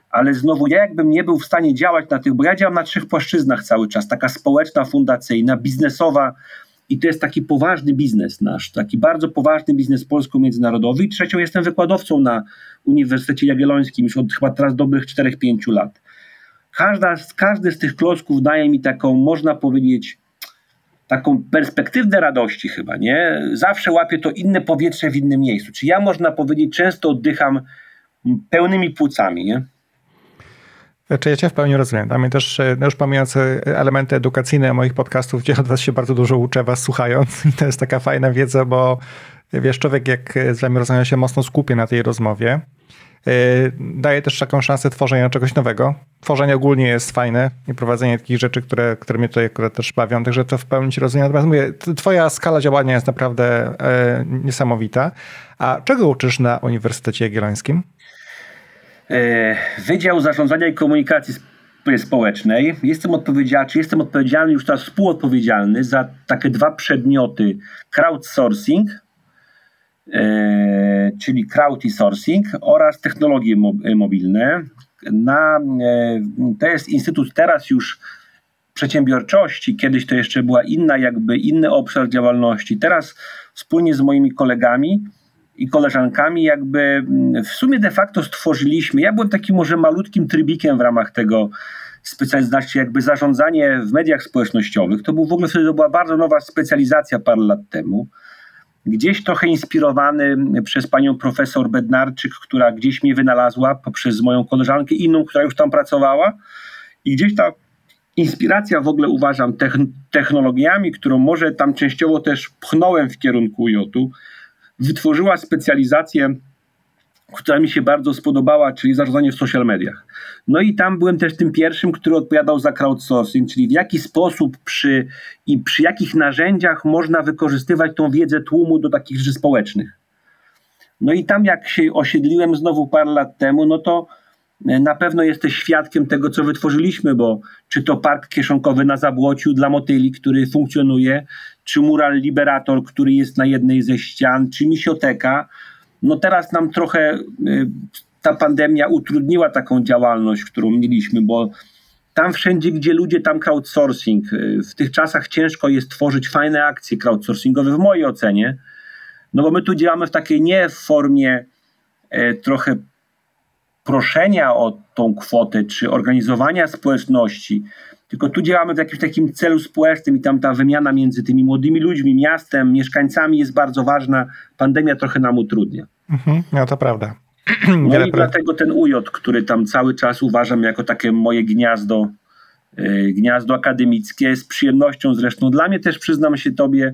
Ale znowu ja jakbym nie był w stanie działać na tych, bo ja działam na trzech płaszczyznach cały czas, taka społeczna, fundacyjna, biznesowa i to jest taki poważny biznes nasz, taki bardzo poważny biznes polsko-międzynarodowy i trzecią jestem wykładowcą na Uniwersytecie Jagiellońskim już od chyba teraz dobrych 4-5 lat. Każda, każdy z tych klocków daje mi taką, można powiedzieć, taką perspektywę radości chyba, nie? Zawsze łapię to inne powietrze w innym miejscu. Czy ja, można powiedzieć, często oddycham pełnymi płucami, nie? Czy ja cię w pełni rozumiem. Mnie też, no już pomijając e, elementy edukacyjne moich podcastów, gdzie od was się bardzo dużo uczę was słuchając i to jest taka fajna wiedza, bo wiesz, człowiek jak z wami rozmawia się mocno skupie na tej rozmowie, E, daje też taką szansę tworzenia czegoś nowego. Tworzenie ogólnie jest fajne i prowadzenie takich rzeczy, które, które mnie tutaj akurat też bawią, także to w pełni ci rozumiem. Natomiast mówię, twoja skala działania jest naprawdę e, niesamowita. A czego uczysz na Uniwersytecie Jagiellońskim? E, Wydział Zarządzania i Komunikacji Społecznej. Jestem odpowiedzialny, jestem odpowiedzialny, już teraz współodpowiedzialny za takie dwa przedmioty crowdsourcing E, czyli crowdsourcing oraz technologie mobilne. Na, e, to jest instytut teraz już przedsiębiorczości, kiedyś to jeszcze była inna, jakby inny obszar działalności. Teraz wspólnie z moimi kolegami i koleżankami jakby mm, w sumie de facto stworzyliśmy, ja byłem takim może malutkim trybikiem w ramach tego specjalizacji, jakby zarządzanie w mediach społecznościowych. To był w ogóle wtedy to była bardzo nowa specjalizacja parę lat temu gdzieś trochę inspirowany przez panią profesor Bednarczyk, która gdzieś mnie wynalazła, poprzez moją koleżankę inną, która już tam pracowała. I gdzieś ta inspiracja w ogóle uważam technologiami, którą może tam częściowo też pchnąłem w kierunku UJ-u, wytworzyła specjalizację która mi się bardzo spodobała, czyli zarządzanie w social mediach. No i tam byłem też tym pierwszym, który odpowiadał za crowdsourcing, czyli w jaki sposób przy, i przy jakich narzędziach można wykorzystywać tą wiedzę tłumu do takich rzeczy społecznych. No i tam jak się osiedliłem znowu parę lat temu, no to e, na pewno jesteś świadkiem tego, co wytworzyliśmy, bo czy to park kieszonkowy na Zabłociu dla motyli, który funkcjonuje, czy mural Liberator, który jest na jednej ze ścian, czy misioteka, no teraz nam trochę y, ta pandemia utrudniła taką działalność, którą mieliśmy, bo tam wszędzie, gdzie ludzie, tam crowdsourcing. Y, w tych czasach ciężko jest tworzyć fajne akcje crowdsourcingowe, w mojej ocenie, no bo my tu działamy w takiej nie formie e, trochę proszenia o tą kwotę, czy organizowania społeczności, tylko tu działamy w jakimś takim celu społecznym i tam ta wymiana między tymi młodymi ludźmi, miastem, mieszkańcami jest bardzo ważna. Pandemia trochę nam utrudnia. Mhm, no to prawda. No i dlatego ten UJ, który tam cały czas uważam jako takie moje gniazdo, yy, gniazdo akademickie, z przyjemnością zresztą. Dla mnie też przyznam się tobie,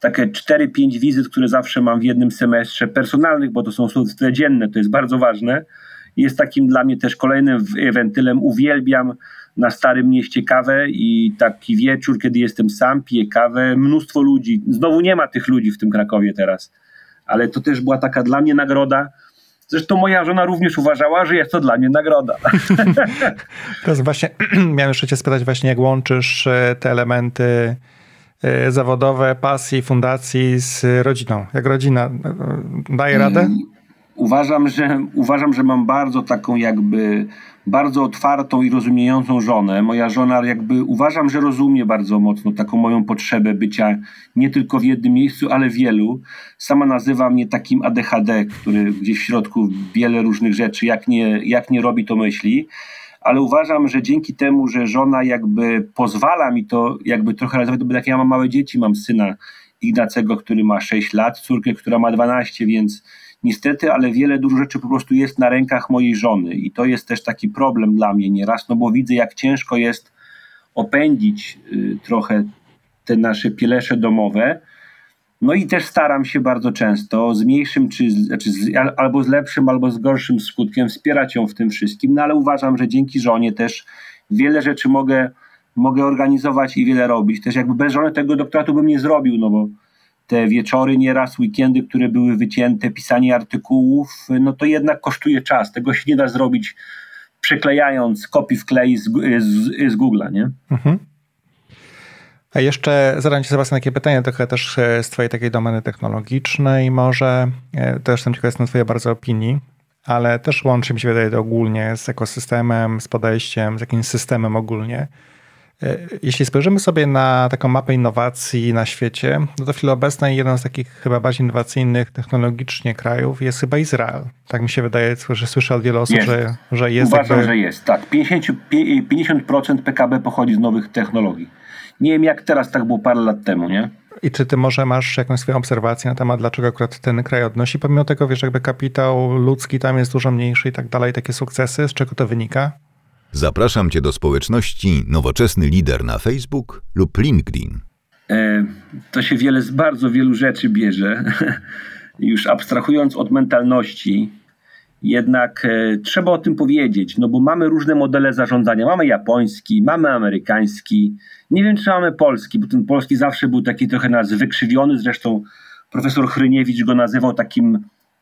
takie 4-5 wizyt, które zawsze mam w jednym semestrze personalnych, bo to są studia dzienne, to jest bardzo ważne. Jest takim dla mnie też kolejnym wentylem. Uwielbiam na Starym Mieście kawę i taki wieczór, kiedy jestem sam, piję kawę, mnóstwo ludzi. Znowu nie ma tych ludzi w tym Krakowie teraz, ale to też była taka dla mnie nagroda. Zresztą moja żona również uważała, że jest to dla mnie nagroda. Teraz właśnie miałem jeszcze cię spytać właśnie, jak łączysz e, te elementy e, zawodowe, pasji, fundacji z rodziną. Jak rodzina e, daje radę? Mm, uważam, że, uważam, że mam bardzo taką jakby bardzo otwartą i rozumiejącą żonę. Moja żona jakby uważam, że rozumie bardzo mocno taką moją potrzebę bycia nie tylko w jednym miejscu, ale wielu. Sama nazywa mnie takim ADHD, który gdzieś w środku wiele różnych rzeczy, jak nie, jak nie robi, to myśli. Ale uważam, że dzięki temu, że żona jakby pozwala mi to jakby trochę realizować, bo jak ja mam małe dzieci, mam syna Ignacego, który ma 6 lat, córkę, która ma 12, więc Niestety, ale wiele dużo rzeczy po prostu jest na rękach mojej żony i to jest też taki problem dla mnie nieraz, no bo widzę jak ciężko jest opędzić y, trochę te nasze pielesze domowe. No i też staram się bardzo często z mniejszym, czy znaczy z, albo z lepszym, albo z gorszym skutkiem wspierać ją w tym wszystkim, no ale uważam, że dzięki żonie też wiele rzeczy mogę, mogę organizować i wiele robić. Też jakby bez żony tego doktoratu bym nie zrobił, no bo te wieczory, nieraz weekendy, które były wycięte, pisanie artykułów, no to jednak kosztuje czas. Tego się nie da zrobić przyklejając kopii w klej z, z, z Google'a, nie? Mhm. A jeszcze zadam Ci Sebastian takie pytanie, trochę też e, z Twojej takiej domeny technologicznej może, e, też jestem ciekaw na Twojej bardzo opinii, ale też łączy mi się wydaje to ogólnie z ekosystemem, z podejściem, z jakimś systemem ogólnie. E, jeśli spojrzymy sobie na taką mapę innowacji na świecie, no to w chwili obecnej jeden z takich chyba bardziej innowacyjnych technologicznie krajów jest chyba Izrael. Tak mi się wydaje, że słyszę od wielu osób, że, że jest. Uważam, jakby... że jest, tak. 50%, 50% PKB pochodzi z nowych technologii. Nie wiem jak teraz, tak było parę lat temu, nie? I czy ty może masz jakąś swoją obserwację na temat, dlaczego akurat ten kraj odnosi, pomimo tego, wiesz, jakby kapitał ludzki tam jest dużo mniejszy i tak dalej, takie sukcesy, z czego to wynika? Zapraszam cię do społeczności Nowoczesny Lider na Facebook lub LinkedIn. E, to się wiele z bardzo wielu rzeczy bierze. Już abstrahując od mentalności, jednak e, trzeba o tym powiedzieć, no bo mamy różne modele zarządzania. Mamy japoński, mamy amerykański, nie wiem czy mamy polski, bo ten polski zawsze był taki trochę nas wykrzywiony, zresztą profesor Chryniewicz go nazywał takim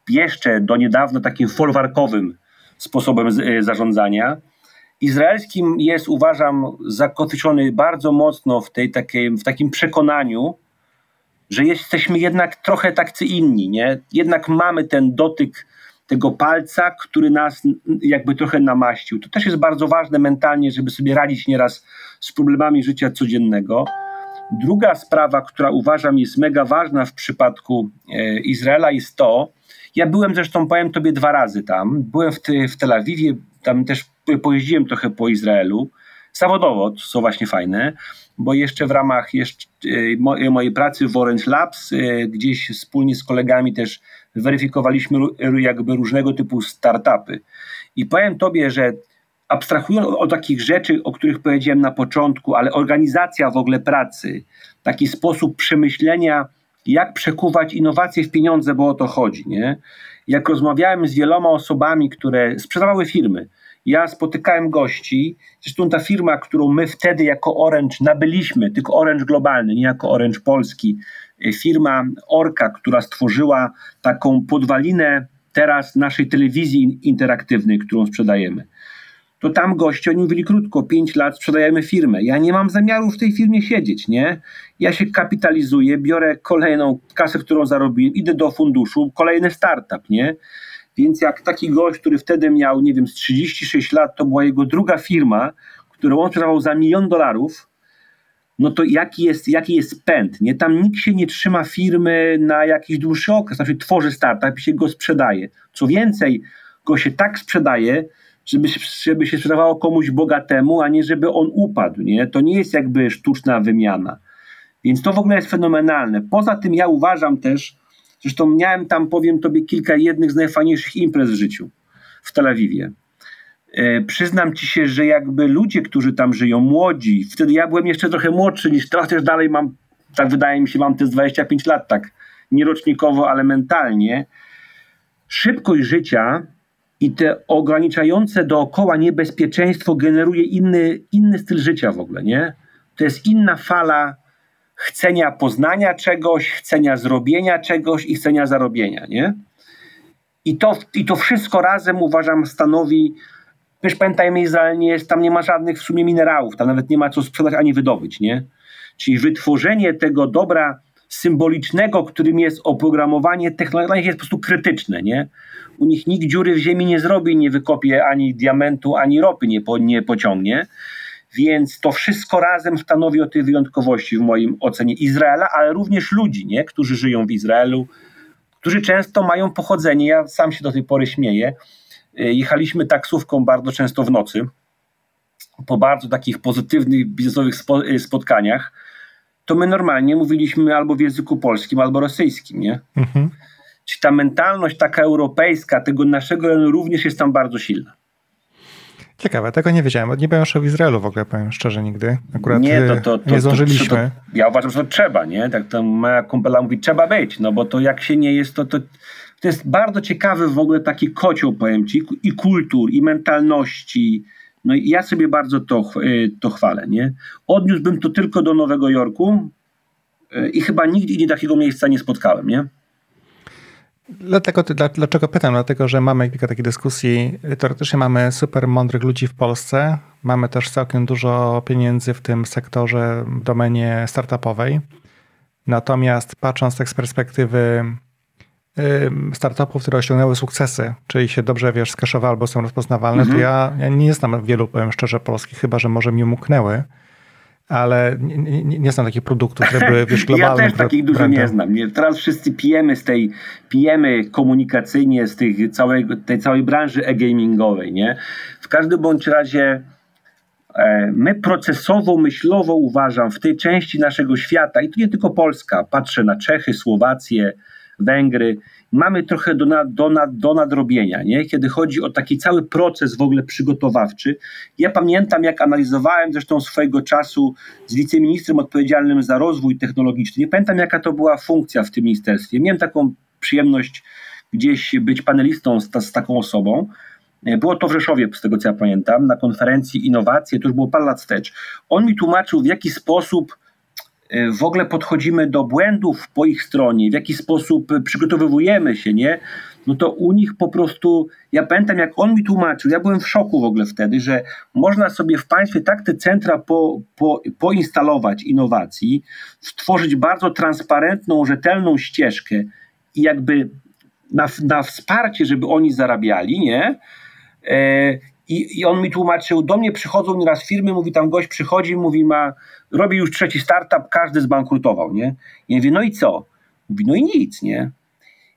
jeszcze do niedawna takim folwarkowym sposobem e, zarządzania. Izraelskim jest, uważam, zakotwiczony bardzo mocno w, tej takiej, w takim przekonaniu, że jesteśmy jednak trochę tacy inni, nie? Jednak mamy ten dotyk tego palca, który nas jakby trochę namaścił. To też jest bardzo ważne mentalnie, żeby sobie radzić nieraz z problemami życia codziennego. Druga sprawa, która uważam jest mega ważna w przypadku e, Izraela jest to, ja byłem zresztą, powiem tobie dwa razy tam, byłem w, w Tel Awiwie, tam też pojeździłem trochę po Izraelu, zawodowo, co właśnie fajne, bo jeszcze w ramach jeszcze e, mojej pracy w Orange Labs, e, gdzieś wspólnie z kolegami też weryfikowaliśmy jakby różnego typu startupy. I powiem Tobie, że abstrahując od takich rzeczy, o których powiedziałem na początku, ale organizacja w ogóle pracy, taki sposób przemyślenia, jak przekuwać innowacje w pieniądze, bo o to chodzi. Nie? Jak rozmawiałem z wieloma osobami, które sprzedawały firmy, ja spotykałem gości, zresztą ta firma, którą my wtedy jako Orange nabyliśmy, tylko Orange globalny, nie jako Orange polski, y, firma Orka, która stworzyła taką podwalinę teraz naszej telewizji interaktywnej, którą sprzedajemy. To tam goście, oni mówili krótko, 5 lat sprzedajemy firmę. Ja nie mam zamiaru w tej firmie siedzieć, nie? Ja się kapitalizuję, biorę kolejną kasę, którą zarobiłem, idę do funduszu, kolejny startup, nie? Więc jak taki gość, który wtedy miał, nie wiem, z 36 lat, to była jego druga firma, którą on sprzedawał za milion dolarów, no to jaki jest, jaki jest pęd? Nie? Tam nikt się nie trzyma firmy na jakiś dłuższy okres, znaczy tworzy startup i się go sprzedaje. Co więcej, go się tak sprzedaje, żeby, żeby się sprzedawało komuś bogatemu, a nie żeby on upadł. Nie? To nie jest jakby sztuczna wymiana. Więc to w ogóle jest fenomenalne. Poza tym ja uważam też, Zresztą miałem tam, powiem tobie, kilka jednych z najfajniejszych imprez w życiu w Tel Awiwie. E, przyznam ci się, że jakby ludzie, którzy tam żyją, młodzi, wtedy ja byłem jeszcze trochę młodszy niż teraz, też dalej mam, tak wydaje mi się, mam te 25 lat, tak nie rocznikowo, ale mentalnie. Szybkość życia i te ograniczające dookoła niebezpieczeństwo generuje inny, inny styl życia w ogóle, nie? To jest inna fala chcenia poznania czegoś, chcenia zrobienia czegoś i chcenia zarobienia, nie? I to, I to wszystko razem uważam stanowi, wiesz, pamiętajmy, Izrael nie jest, tam nie ma żadnych w sumie minerałów, tam nawet nie ma co sprzedać ani wydobyć, nie? Czyli wytworzenie tego dobra symbolicznego, którym jest oprogramowanie technologiczne jest po prostu krytyczne, nie? U nich nikt dziury w ziemi nie zrobi, nie wykopie ani diamentu, ani ropy nie, po, nie pociągnie. Więc to wszystko razem stanowi o tej wyjątkowości w moim ocenie Izraela, ale również ludzi, nie? którzy żyją w Izraelu, którzy często mają pochodzenie. Ja sam się do tej pory śmieję. Y, jechaliśmy taksówką bardzo często w nocy po bardzo takich pozytywnych biznesowych y, spotkaniach. To my normalnie mówiliśmy albo w języku polskim, albo rosyjskim, nie? Mhm. Czyli ta mentalność taka europejska tego naszego również jest tam bardzo silna. Ciekawe, tego nie wiedziałem. Nie byłem jeszcze w Izraelu w ogóle, powiem szczerze, nigdy. Akurat nie, to, to, to, nie zdążyliśmy. ja uważam, że to trzeba, nie? Tak to moja kumpela mówi, trzeba być, no bo to jak się nie jest, to, to to jest bardzo ciekawy w ogóle taki kocioł, powiem ci, i kultur, i mentalności. No i ja sobie bardzo to, y, to chwalę, nie? Odniósłbym to tylko do Nowego Jorku y, i chyba nigdy indziej takiego miejsca nie spotkałem, nie? Dlatego, dlaczego pytam? Dlatego, że mamy kilka takich dyskusji. Teoretycznie mamy super mądrych ludzi w Polsce. Mamy też całkiem dużo pieniędzy w tym sektorze, w domenie startupowej. Natomiast patrząc tak z perspektywy startupów, które osiągnęły sukcesy, czyli się dobrze, wiesz, skaszowały albo są rozpoznawalne, mhm. to ja, ja, nie znam wielu, powiem szczerze, polskich, chyba, że może mi umknęły, ale nie, nie, nie znam takich produktów, które były, wiesz, globalne. Ja też takich dużo nie znam. Nie? Teraz wszyscy pijemy z tej, pijemy komunikacyjnie z tych całej, tej całej branży e-gamingowej, nie? W każdym bądź razie e, my procesowo, myślowo uważam w tej części naszego świata, i to nie tylko Polska, patrzę na Czechy, Słowację, Węgry. Mamy trochę do, nad, do, nad, do nadrobienia, nie? kiedy chodzi o taki cały proces w ogóle przygotowawczy. Ja pamiętam, jak analizowałem zresztą swojego czasu z wiceministrem odpowiedzialnym za rozwój technologiczny. Nie pamiętam, jaka to była funkcja w tym ministerstwie. Miałem taką przyjemność gdzieś być panelistą z, z taką osobą. Było to w Rzeszowie, z tego co ja pamiętam, na konferencji Innowacje, to już było parę lat wstecz. On mi tłumaczył, w jaki sposób w ogóle podchodzimy do błędów po ich stronie, w jaki sposób przygotowujemy się, nie? No to u nich po prostu, ja pamiętam jak on mi tłumaczył, ja byłem w szoku w ogóle wtedy, że można sobie w państwie tak te centra po, po, poinstalować innowacji, stworzyć bardzo transparentną, rzetelną ścieżkę i jakby na, na wsparcie, żeby oni zarabiali, nie? I, I on mi tłumaczył, do mnie przychodzą nieraz firmy, mówi tam gość przychodzi, mówi ma, robi już trzeci startup, każdy zbankrutował, nie? I ja mówię, no i co? Mówi, no i nic, nie?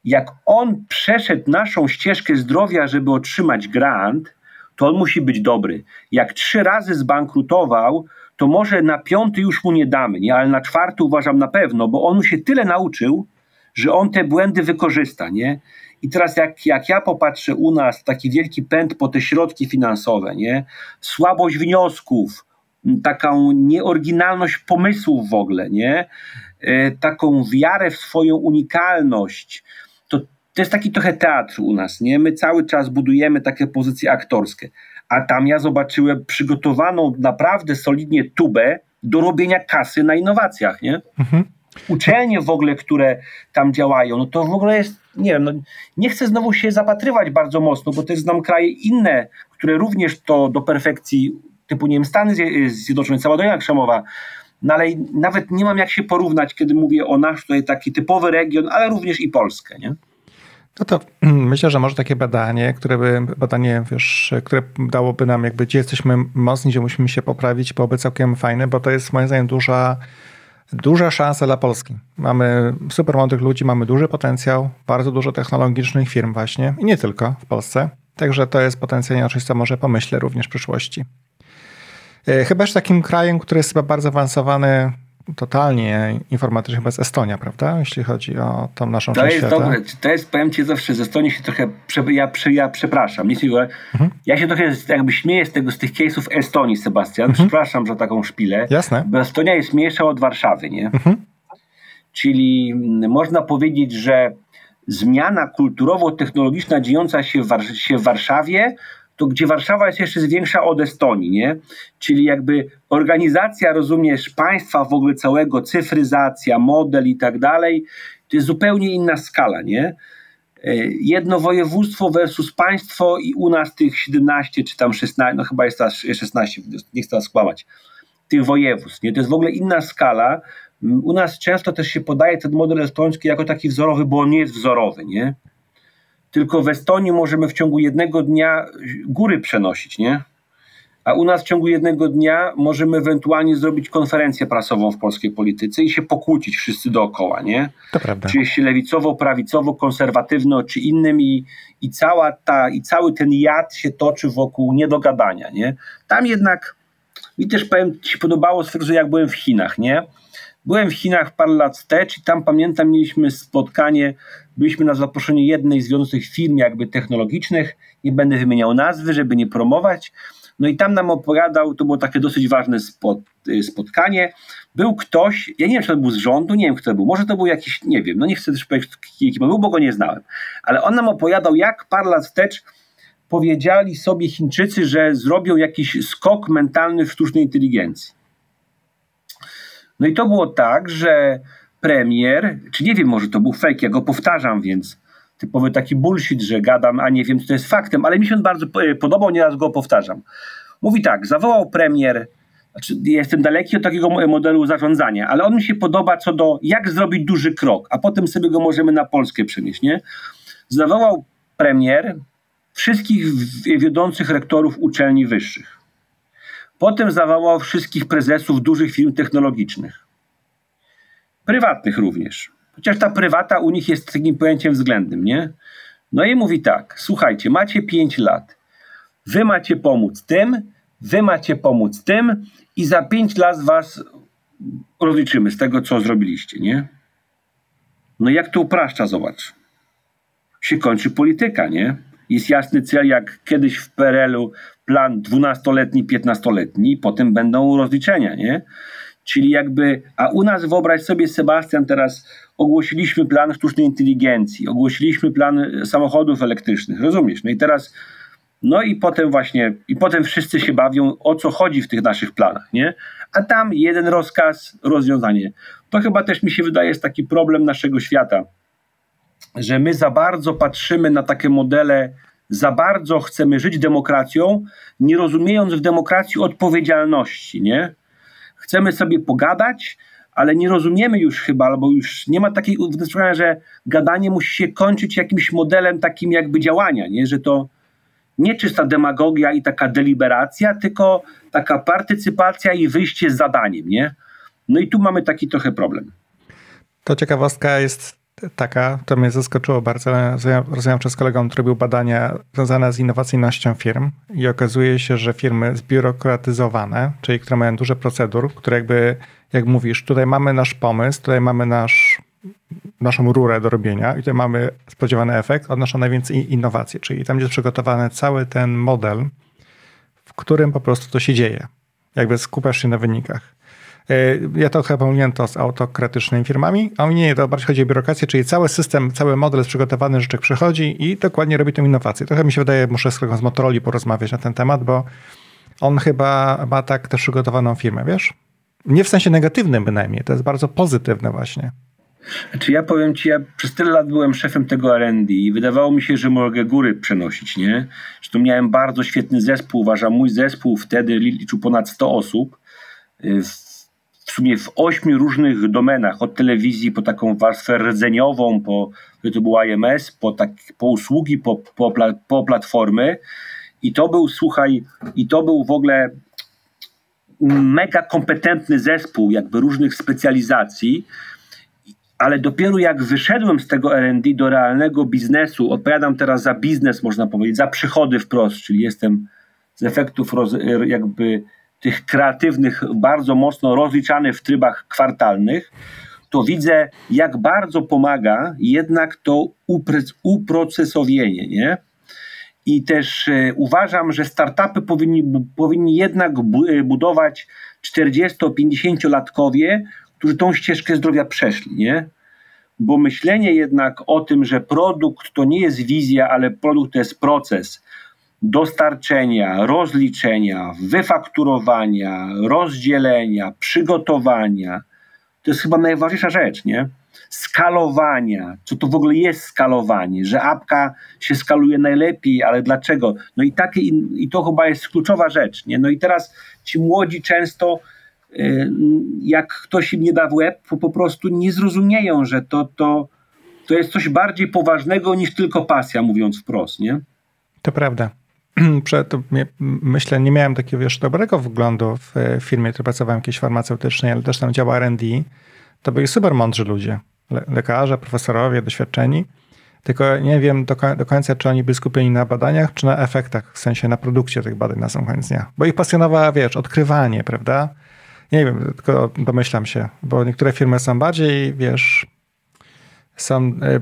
Jak on przeszedł naszą ścieżkę zdrowia, żeby otrzymać grant, to on musi być dobry. Jak trzy razy zbankrutował, to może na piąty już mu nie damy, nie? ale na czwarty uważam na pewno, bo on się tyle nauczył, że on te błędy wykorzysta, nie? I teraz jak, jak ja popatrzę u nas, taki wielki pęd po te środki finansowe, nie? Słabość wniosków, taką nieoryginalność pomysłów w ogóle, nie? E, taką wiarę w swoją unikalność, to, to jest taki trochę teatr u nas, nie? My cały czas budujemy takie pozycje aktorskie, a tam ja zobaczyłem przygotowaną naprawdę solidnie tubę do robienia kasy na innowacjach, nie? Mhm uczelnie w ogóle, które tam działają, no to w ogóle jest, nie wiem, no, nie chcę znowu się zapatrywać bardzo mocno, bo też znam kraje inne, które również to do perfekcji, typu, nie wiem, Stany Zjednoczone, cała Dolina Krzemowa, no ale nawet nie mam jak się porównać, kiedy mówię o nasz tutaj taki typowy region, ale również i Polskę, nie? No to myślę, że może takie badanie, które by, badanie, wiesz, które dałoby nam jakby, gdzie jesteśmy mocni, gdzie musimy się poprawić, byłoby całkiem fajne, bo to jest moim zdaniem duża Duża szansa dla Polski. Mamy super młodych ludzi, mamy duży potencjał, bardzo dużo technologicznych firm właśnie i nie tylko w Polsce. Także to jest potencjalnie coś, co może pomyślę również w przyszłości. E, chyba że takim krajem, który jest chyba bardzo awansowany totalnie informatycznie chyba jest Estonia, prawda? Jeśli chodzi o tą naszą to część jest świata. Dobre. To jest, powiem ci zawsze, z Estonii się trochę, ja, ja przepraszam, nie mhm. ja się trochę jakby śmieję z tego, z tych case'ów Estonii, Sebastian, mhm. przepraszam za taką szpilę. Jasne. Bo Estonia jest mniejsza od Warszawy, nie? Mhm. Czyli można powiedzieć, że zmiana kulturowo-technologiczna dziejąca się w, się w Warszawie to gdzie Warszawa jest jeszcze większa od Estonii, nie? Czyli jakby organizacja, rozumiesz, państwa w ogóle całego, cyfryzacja, model i tak dalej, to jest zupełnie inna skala, nie? E, jedno województwo versus państwo i u nas tych 17 czy tam 16, no chyba jest teraz 16, nie chcę skłamać, tych województw, nie? To jest w ogóle inna skala. U nas często też się podaje ten model estoński jako taki wzorowy, bo on nie jest wzorowy, nie? Tylko w Estonii możemy w ciągu jednego dnia góry przenosić, nie? A u nas w ciągu jednego dnia możemy ewentualnie zrobić konferencję prasową w polskiej polityce i się pokłócić wszyscy dookoła, nie? To prawda. Czy jeśli lewicowo, prawicowo, konserwatywno, czy innym i, i, cała ta, i cały ten jad się toczy wokół niedogadania, nie? Tam jednak mi też powiem, ci się podobało że jak byłem w Chinach, nie? Byłem w Chinach parę lat wstecz i tam pamiętam, mieliśmy spotkanie, byliśmy na zaproszenie jednej z wiodących firm jakby technologicznych, nie będę wymieniał nazwy, żeby nie promować, no i tam nam opowiadał, to było takie dosyć ważne y, spotkanie. Był ktoś, ja nie wiem, czy to był z rządu, nie wiem, kto to był, może to był jakiś, nie wiem, no nie chcę też powiedzieć, kim był, bo go nie znałem, ale on nam opowiadał, jak parę lat wstecz powiedzieli sobie Chińczycy, że zrobią jakiś skok mentalny w sztucznej inteligencji. No i to było tak, że premier, czy nie wiem, może to był fake, ja go powtarzam, więc typowy taki bullshit, że gadam, a nie wiem, co to jest faktem, ale mi się on bardzo podobał, nieraz go powtarzam. Mówi tak, zawołał premier, znaczy jestem daleki od takiego modelu zarządzania, ale on mi się podoba co do jak zrobić duży krok, a potem sobie go możemy na Polskę przenieść, nie? Zawołał premier wszystkich wiodących rektorów uczelni wyższych. Potem zawołał wszystkich prezesów dużych firm technologicznych. Prywatnych również. Chociaż ta prywata u nich jest takim pojęciem względnym, nie? No i mówi tak, słuchajcie, macie 5 lat. Wy macie pomóc tym, wy macie pomóc tym i za 5 lat was rozliczymy z tego, co zrobiliście, nie? No jak to upraszcza, zobacz. Się kończy polityka, nie? Jest jasny cel, jak kiedyś w PRL-u plan 12-letni, 15-letni, potem będą rozliczenia, nie? Czyli jakby, a u nas wyobraź sobie, Sebastian, teraz ogłosiliśmy plan sztucznej inteligencji, ogłosiliśmy plan samochodów elektrycznych, rozumiesz? No i teraz, no i potem właśnie, i potem wszyscy się bawią, o co chodzi w tych naszych planach, nie? A tam jeden rozkaz, rozwiązanie. To chyba też mi się wydaje jest taki problem naszego świata, że my za bardzo patrzymy na takie modele, za bardzo chcemy żyć demokracją, nie rozumiejąc w demokracji odpowiedzialności, nie? Chcemy sobie pogadać, ale nie rozumiemy już chyba, albo już nie ma takiej przekonania, że gadanie musi się kończyć jakimś modelem takim jakby działania, nie? że to nie czysta demagogia i taka deliberacja, tylko taka partycypacja i wyjście z zadaniem. Nie? No i tu mamy taki trochę problem. To ciekawostka jest taka, to mnie zaskoczyło bardzo. Rozmawiam z kolegą, który robił badania związane z innowacyjnością firm i okazuje się, że firmy zbiurokratyzowane, czyli które mają duże procedur, które jakby, jak mówisz, tutaj mamy nasz pomysł, tutaj mamy nasz, naszą rurę do robienia i tutaj mamy spodziewany efekt, odnoszą najwięcej innowacji, czyli tam jest przygotowany cały ten model, w którym po prostu to się dzieje. Jakby skupiasz się na wynikach. E, ja to chyba pomyliłem to z autokratycznymi firmami, a nie, to bardziej chodzi o biurokrację, czyli cały system, cały model jest przygotowany, życzek przychodzi i dokładnie robi tę innowację. Trochę mi się wydaje, muszę z kolegą z Motorola porozmawiać na ten temat, bo on chyba ma tak też przygotowaną firmę, wiesz? Nie w sensie negatywnym bynajmniej, to jest bardzo pozytywne właśnie. Znaczy ja powiem ci, ja przez tyle lat byłem szefem tego R&D i wydawało mi się, że mogę góry przenosić, nie? Że miałem bardzo świetny zespół, uważam, mój zespół wtedy liczył ponad 100 osób. Y, w sumie w ośmiu różnych domenach, od telewizji po taką warstwę rdzeniową, po, to był IMS, po, tak, po usługi, po, po, po platformy. I to był, słuchaj, i to był w ogóle mega kompetentny zespół, jakby różnych specjalizacji, ale dopiero jak wyszedłem z tego RD do realnego biznesu, odpowiadam teraz za biznes, można powiedzieć, za przychody wprost, czyli jestem z efektów roz, jakby tych kreatywnych bardzo mocno rozliczany w trybach kwartalnych, to widzę, jak bardzo pomaga jednak to uprocesowienie, nie? I też e, uważam, że startupy powinni, powinni jednak e, budować 40-50-latkowie, którzy tą ścieżkę zdrowia przeszli, nie? Bo myślenie jednak o tym, że produkt to nie jest wizja, ale produkt to jest proces, dostarczenia, rozliczenia, wyfakturowania, rozdzielenia, przygotowania. To jest chyba najważniejsza rzecz, nie? Skalowania. Co to w ogóle jest skalowanie? Że apka się skaluje najlepiej, ale dlaczego? No i takie, i to chyba jest kluczowa rzecz, nie? No i teraz ci młodzi często y, jak ktoś im nie da w łeb, po prostu nie zrozumieją, że to, to, to jest coś bardziej poważnego niż tylko pasja, mówiąc wprost, nie? To prawda. przed, myślę, nie miałem takiego wiesz, dobrego wglądu w firmie, której pracowałem jakiejś farmaceutycznej, ale też tam działa R&D. To byli super mądrzy ludzie. Le lekarze, profesorowie, doświadczeni. tylko nie wiem do, do, końca, czy oni byli skupieni na badaniach, czy na efektach, w sensie na produkcie tych badań na sam koniec dnia. Bo ich pasjonowała, wiesz, odkrywanie, prawda? Nie wiem, tylko domyślam się, bo niektóre firmy są bardziej, wiesz, są e,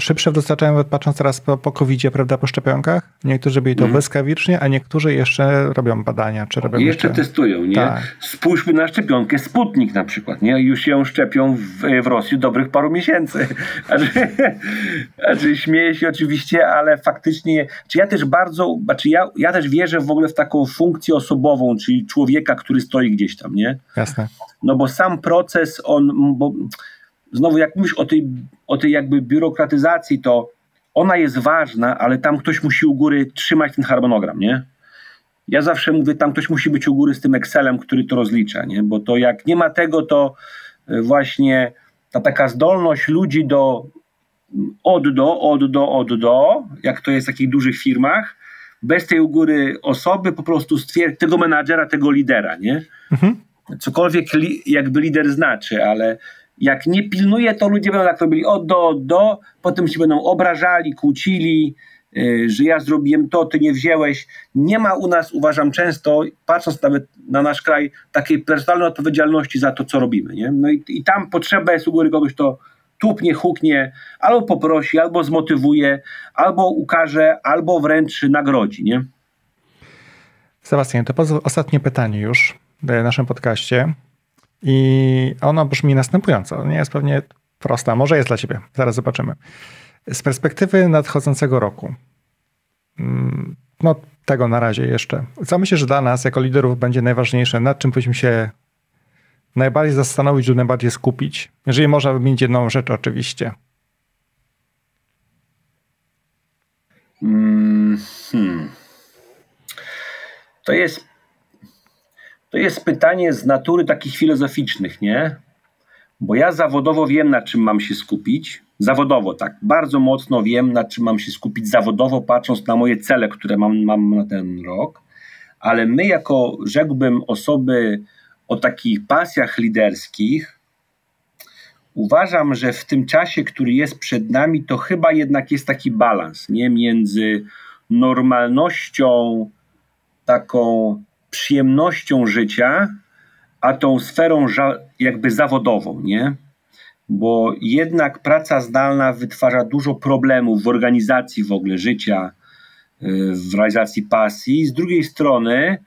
szybsze w dostarczaniu, patrząc teraz po, po covid prawda, po szczepionkach. Niektórzy byli to mm. błyskawicznie, a niektórzy jeszcze robią badania. Czy robią jeszcze, jeszcze testują, nie? Tak. Spójrzmy na szczepionkę Sputnik na przykład, nie? Już ją szczepią w, w Rosji dobrych paru miesięcy. Znaczy, znaczy śmieję się oczywiście, ale faktycznie, czy ja też bardzo, znaczy ja, ja też wierzę w ogóle w taką funkcję osobową, czyli człowieka, który stoi gdzieś tam, nie? Jasne. No bo sam proces, on, bo znowu jak mówisz o tej, o tej jakby biurokratyzacji, to ona jest ważna, ale tam ktoś musi u góry trzymać ten harmonogram, nie? Ja zawsze mówię, tam ktoś musi być u góry z tym Excelem, który to rozlicza, nie? Bo to jak nie ma tego, to e, właśnie ta taka zdolność ludzi do od do, od do, od do, jak to jest w takich dużych firmach, bez tej u góry osoby po prostu stwierdzi tego menadżera, tego lidera, nie? Mhm. Cokolwiek li, jakby lider znaczy, ale jak nie pilnuje, to ludzie będą tak robili od do, od do, potem się będą obrażali, kłócili, yy, że ja zrobiłem to, ty nie wzięłeś. Nie ma u nas, uważam często, patrząc nawet na nasz kraj, takiej personalnej odpowiedzialności za to, co robimy. Nie? No i, i tam potrzeba jest u góry kogoś, kto tupnie, huknie, albo poprosi, albo zmotywuje, albo ukaże, albo wręcz nagrodzi. Nie? Sebastian, to ostatnie pytanie już w naszym podcaście. I ono brzmi następująco. Nie jest pewnie prosta, może jest dla ciebie. Zaraz zobaczymy. Z perspektywy nadchodzącego roku, mm, no tego na razie jeszcze. Co myślisz, że dla nas jako liderów będzie najważniejsze? Nad czym powinniśmy się najbardziej zastanowić lub najbardziej skupić? Jeżeli można wymienić jedną rzecz oczywiście. Mm, hmm. To jest to jest pytanie z natury takich filozoficznych, nie? Bo ja zawodowo wiem, na czym mam się skupić. Zawodowo, tak. Bardzo mocno wiem, na czym mam się skupić zawodowo, patrząc na moje cele, które mam, mam na ten rok. Ale my, jako rzekłbym, osoby o takich pasjach liderskich, uważam, że w tym czasie, który jest przed nami, to chyba jednak jest taki balans nie? między normalnością taką przyjemnością życia, a tą sferą jakby zawodową, nie? Bo jednak praca zdalna wytwarza dużo problemów w organizacji w ogóle życia, y, w realizacji pasji. Z drugiej strony,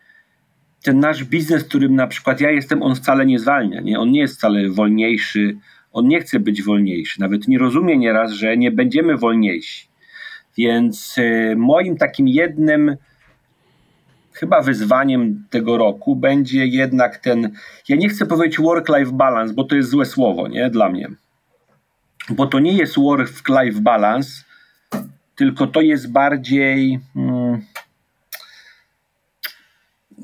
ten nasz biznes, którym na przykład ja jestem, on wcale nie zwalnia, nie? On nie jest wcale wolniejszy, on nie chce być wolniejszy, nawet nie rozumie nieraz, że nie będziemy wolniejsi. Więc y, moim takim jednym chyba wyzwaniem tego roku będzie jednak ten, ja nie chcę powiedzieć work-life balance, bo to jest złe słowo, nie, dla mnie. Bo to nie jest work-life balance, tylko to jest bardziej hmm,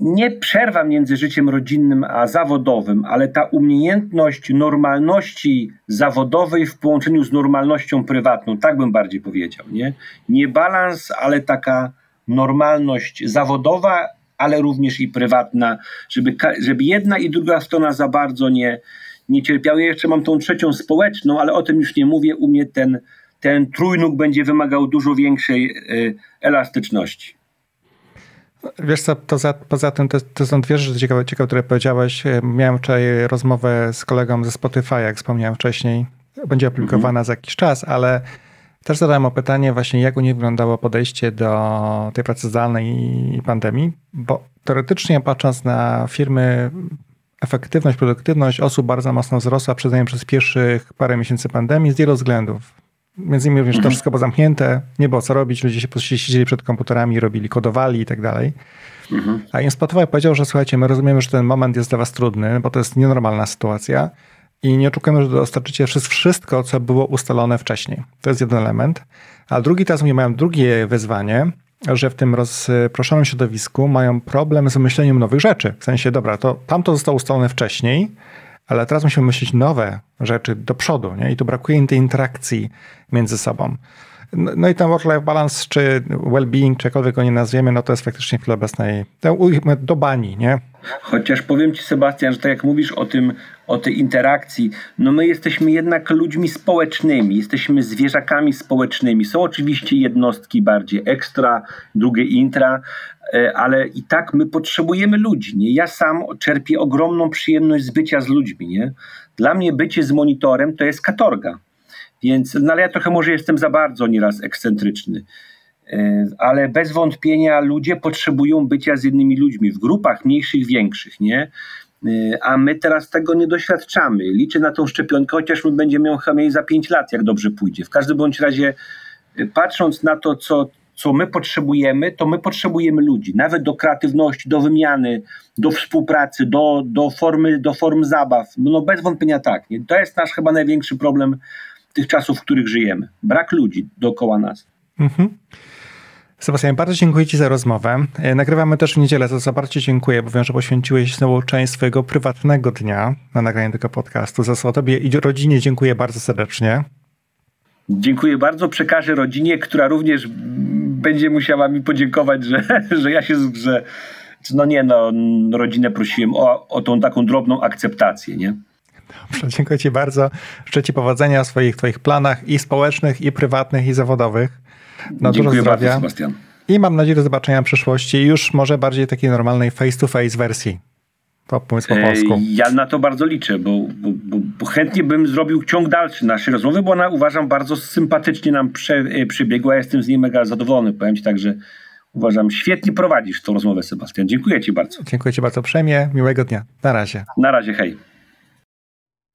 nie przerwa między życiem rodzinnym a zawodowym, ale ta umiejętność normalności zawodowej w połączeniu z normalnością prywatną, tak bym bardziej powiedział, nie? Nie balans, ale taka normalność zawodowa, ale również i prywatna, żeby, żeby jedna i druga strona za bardzo nie, nie cierpiały. Ja jeszcze mam tą trzecią społeczną, ale o tym już nie mówię. U mnie ten, ten trójnóg będzie wymagał dużo większej y, elastyczności. Wiesz co, poza, poza tym to, to są dwie rzeczy ciekawe, ciekawe, które powiedziałeś. Miałem wczoraj rozmowę z kolegą ze Spotify, jak wspomniałem wcześniej. Będzie opublikowana mhm. za jakiś czas, ale też zadałem o pytanie właśnie, jak u nich wyglądało podejście do tej pracy zdalnej i pandemii, bo teoretycznie patrząc na firmy, efektywność, produktywność osób bardzo mocno wzrosła przynajmniej przez pierwszych parę miesięcy pandemii z wielu względów. Między innymi również to mhm. wszystko było zamknięte, nie było co robić, ludzie się siedzieli przed komputerami, robili, kodowali i tak dalej. Mhm. A InSpotify powiedział, że słuchajcie, my rozumiemy, że ten moment jest dla was trudny, bo to jest nienormalna sytuacja, i nie oczekujemy, że dostarczycie wszystko, co było ustalone wcześniej. To jest jeden element. A drugi, teraz mówię, mają drugie wyzwanie, że w tym rozproszonym środowisku mają problem z myśleniem nowych rzeczy. W sensie, dobra, to tamto zostało ustalone wcześniej, ale teraz musimy myśleć nowe rzeczy do przodu, nie? I tu brakuje tej interakcji między sobą. No, no i ten work-life balance, czy well-being, czy jakkolwiek go nie nazwiemy, no to jest faktycznie w obecnej do bani, nie? Chociaż powiem Ci, Sebastian, że tak jak mówisz o tym, o tej interakcji, no my jesteśmy jednak ludźmi społecznymi, jesteśmy zwierzakami społecznymi. Są oczywiście jednostki bardziej ekstra, drugie intra, e, ale i tak my potrzebujemy ludzi. Nie? Ja sam czerpię ogromną przyjemność z bycia z ludźmi. Nie? Dla mnie bycie z monitorem to jest katorga. Więc no ale ja trochę może jestem za bardzo nieraz ekscentryczny. E, ale bez wątpienia ludzie potrzebują bycia z innymi ludźmi w grupach mniejszych, większych, nie? E, a my teraz tego nie doświadczamy. Liczę na tą szczepionkę, chociaż my będziemy ją mieli za 5 lat, jak dobrze pójdzie. W każdym bądź razie, e, patrząc na to, co, co my potrzebujemy, to my potrzebujemy ludzi, nawet do kreatywności, do wymiany, do współpracy, do, do, formy, do form zabaw. No bez wątpienia tak. Nie? To jest nasz chyba największy problem tych czasów, w których żyjemy. Brak ludzi dookoła nas. Mhm. Sebastian, bardzo dziękuję Ci za rozmowę. E, nagrywamy też w niedzielę, za co bardzo Dziękuję, bo wiem, że poświęciłeś znowu część swojego prywatnego dnia na nagranie tego podcastu. Za co Tobie i rodzinie dziękuję bardzo serdecznie. Dziękuję bardzo. Przekażę rodzinie, która również będzie musiała mi podziękować, że, że ja się, że no nie, no, rodzinę prosiłem o, o tą taką drobną akceptację, nie? Dobrze, dziękuję Ci bardzo. Życzę Ci powodzenia w swoich Twoich planach i społecznych, i prywatnych, i zawodowych. No, dziękuję bardzo, Sebastian. I mam nadzieję do zobaczenia w przyszłości już może bardziej takiej normalnej face-to-face wersji. To pomysł po polsku. Ja na to bardzo liczę, bo, bo, bo, bo, chętnie bym zrobił ciąg dalszy naszej rozmowy, bo ona uważam bardzo sympatycznie nam prze, e, przebiegła. Jestem z niej mega zadowolony. Powiem Ci tak, że uważam, świetnie prowadzisz tą rozmowę, Sebastian. Dziękuję Ci bardzo. Dziękuję Ci bardzo uprzejmie. Miłego dnia. Na razie. Na razie, hej.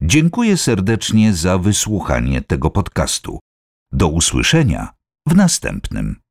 Dziękuję serdecznie za wysłuchanie tego podcastu. Do usłyszenia w następnym.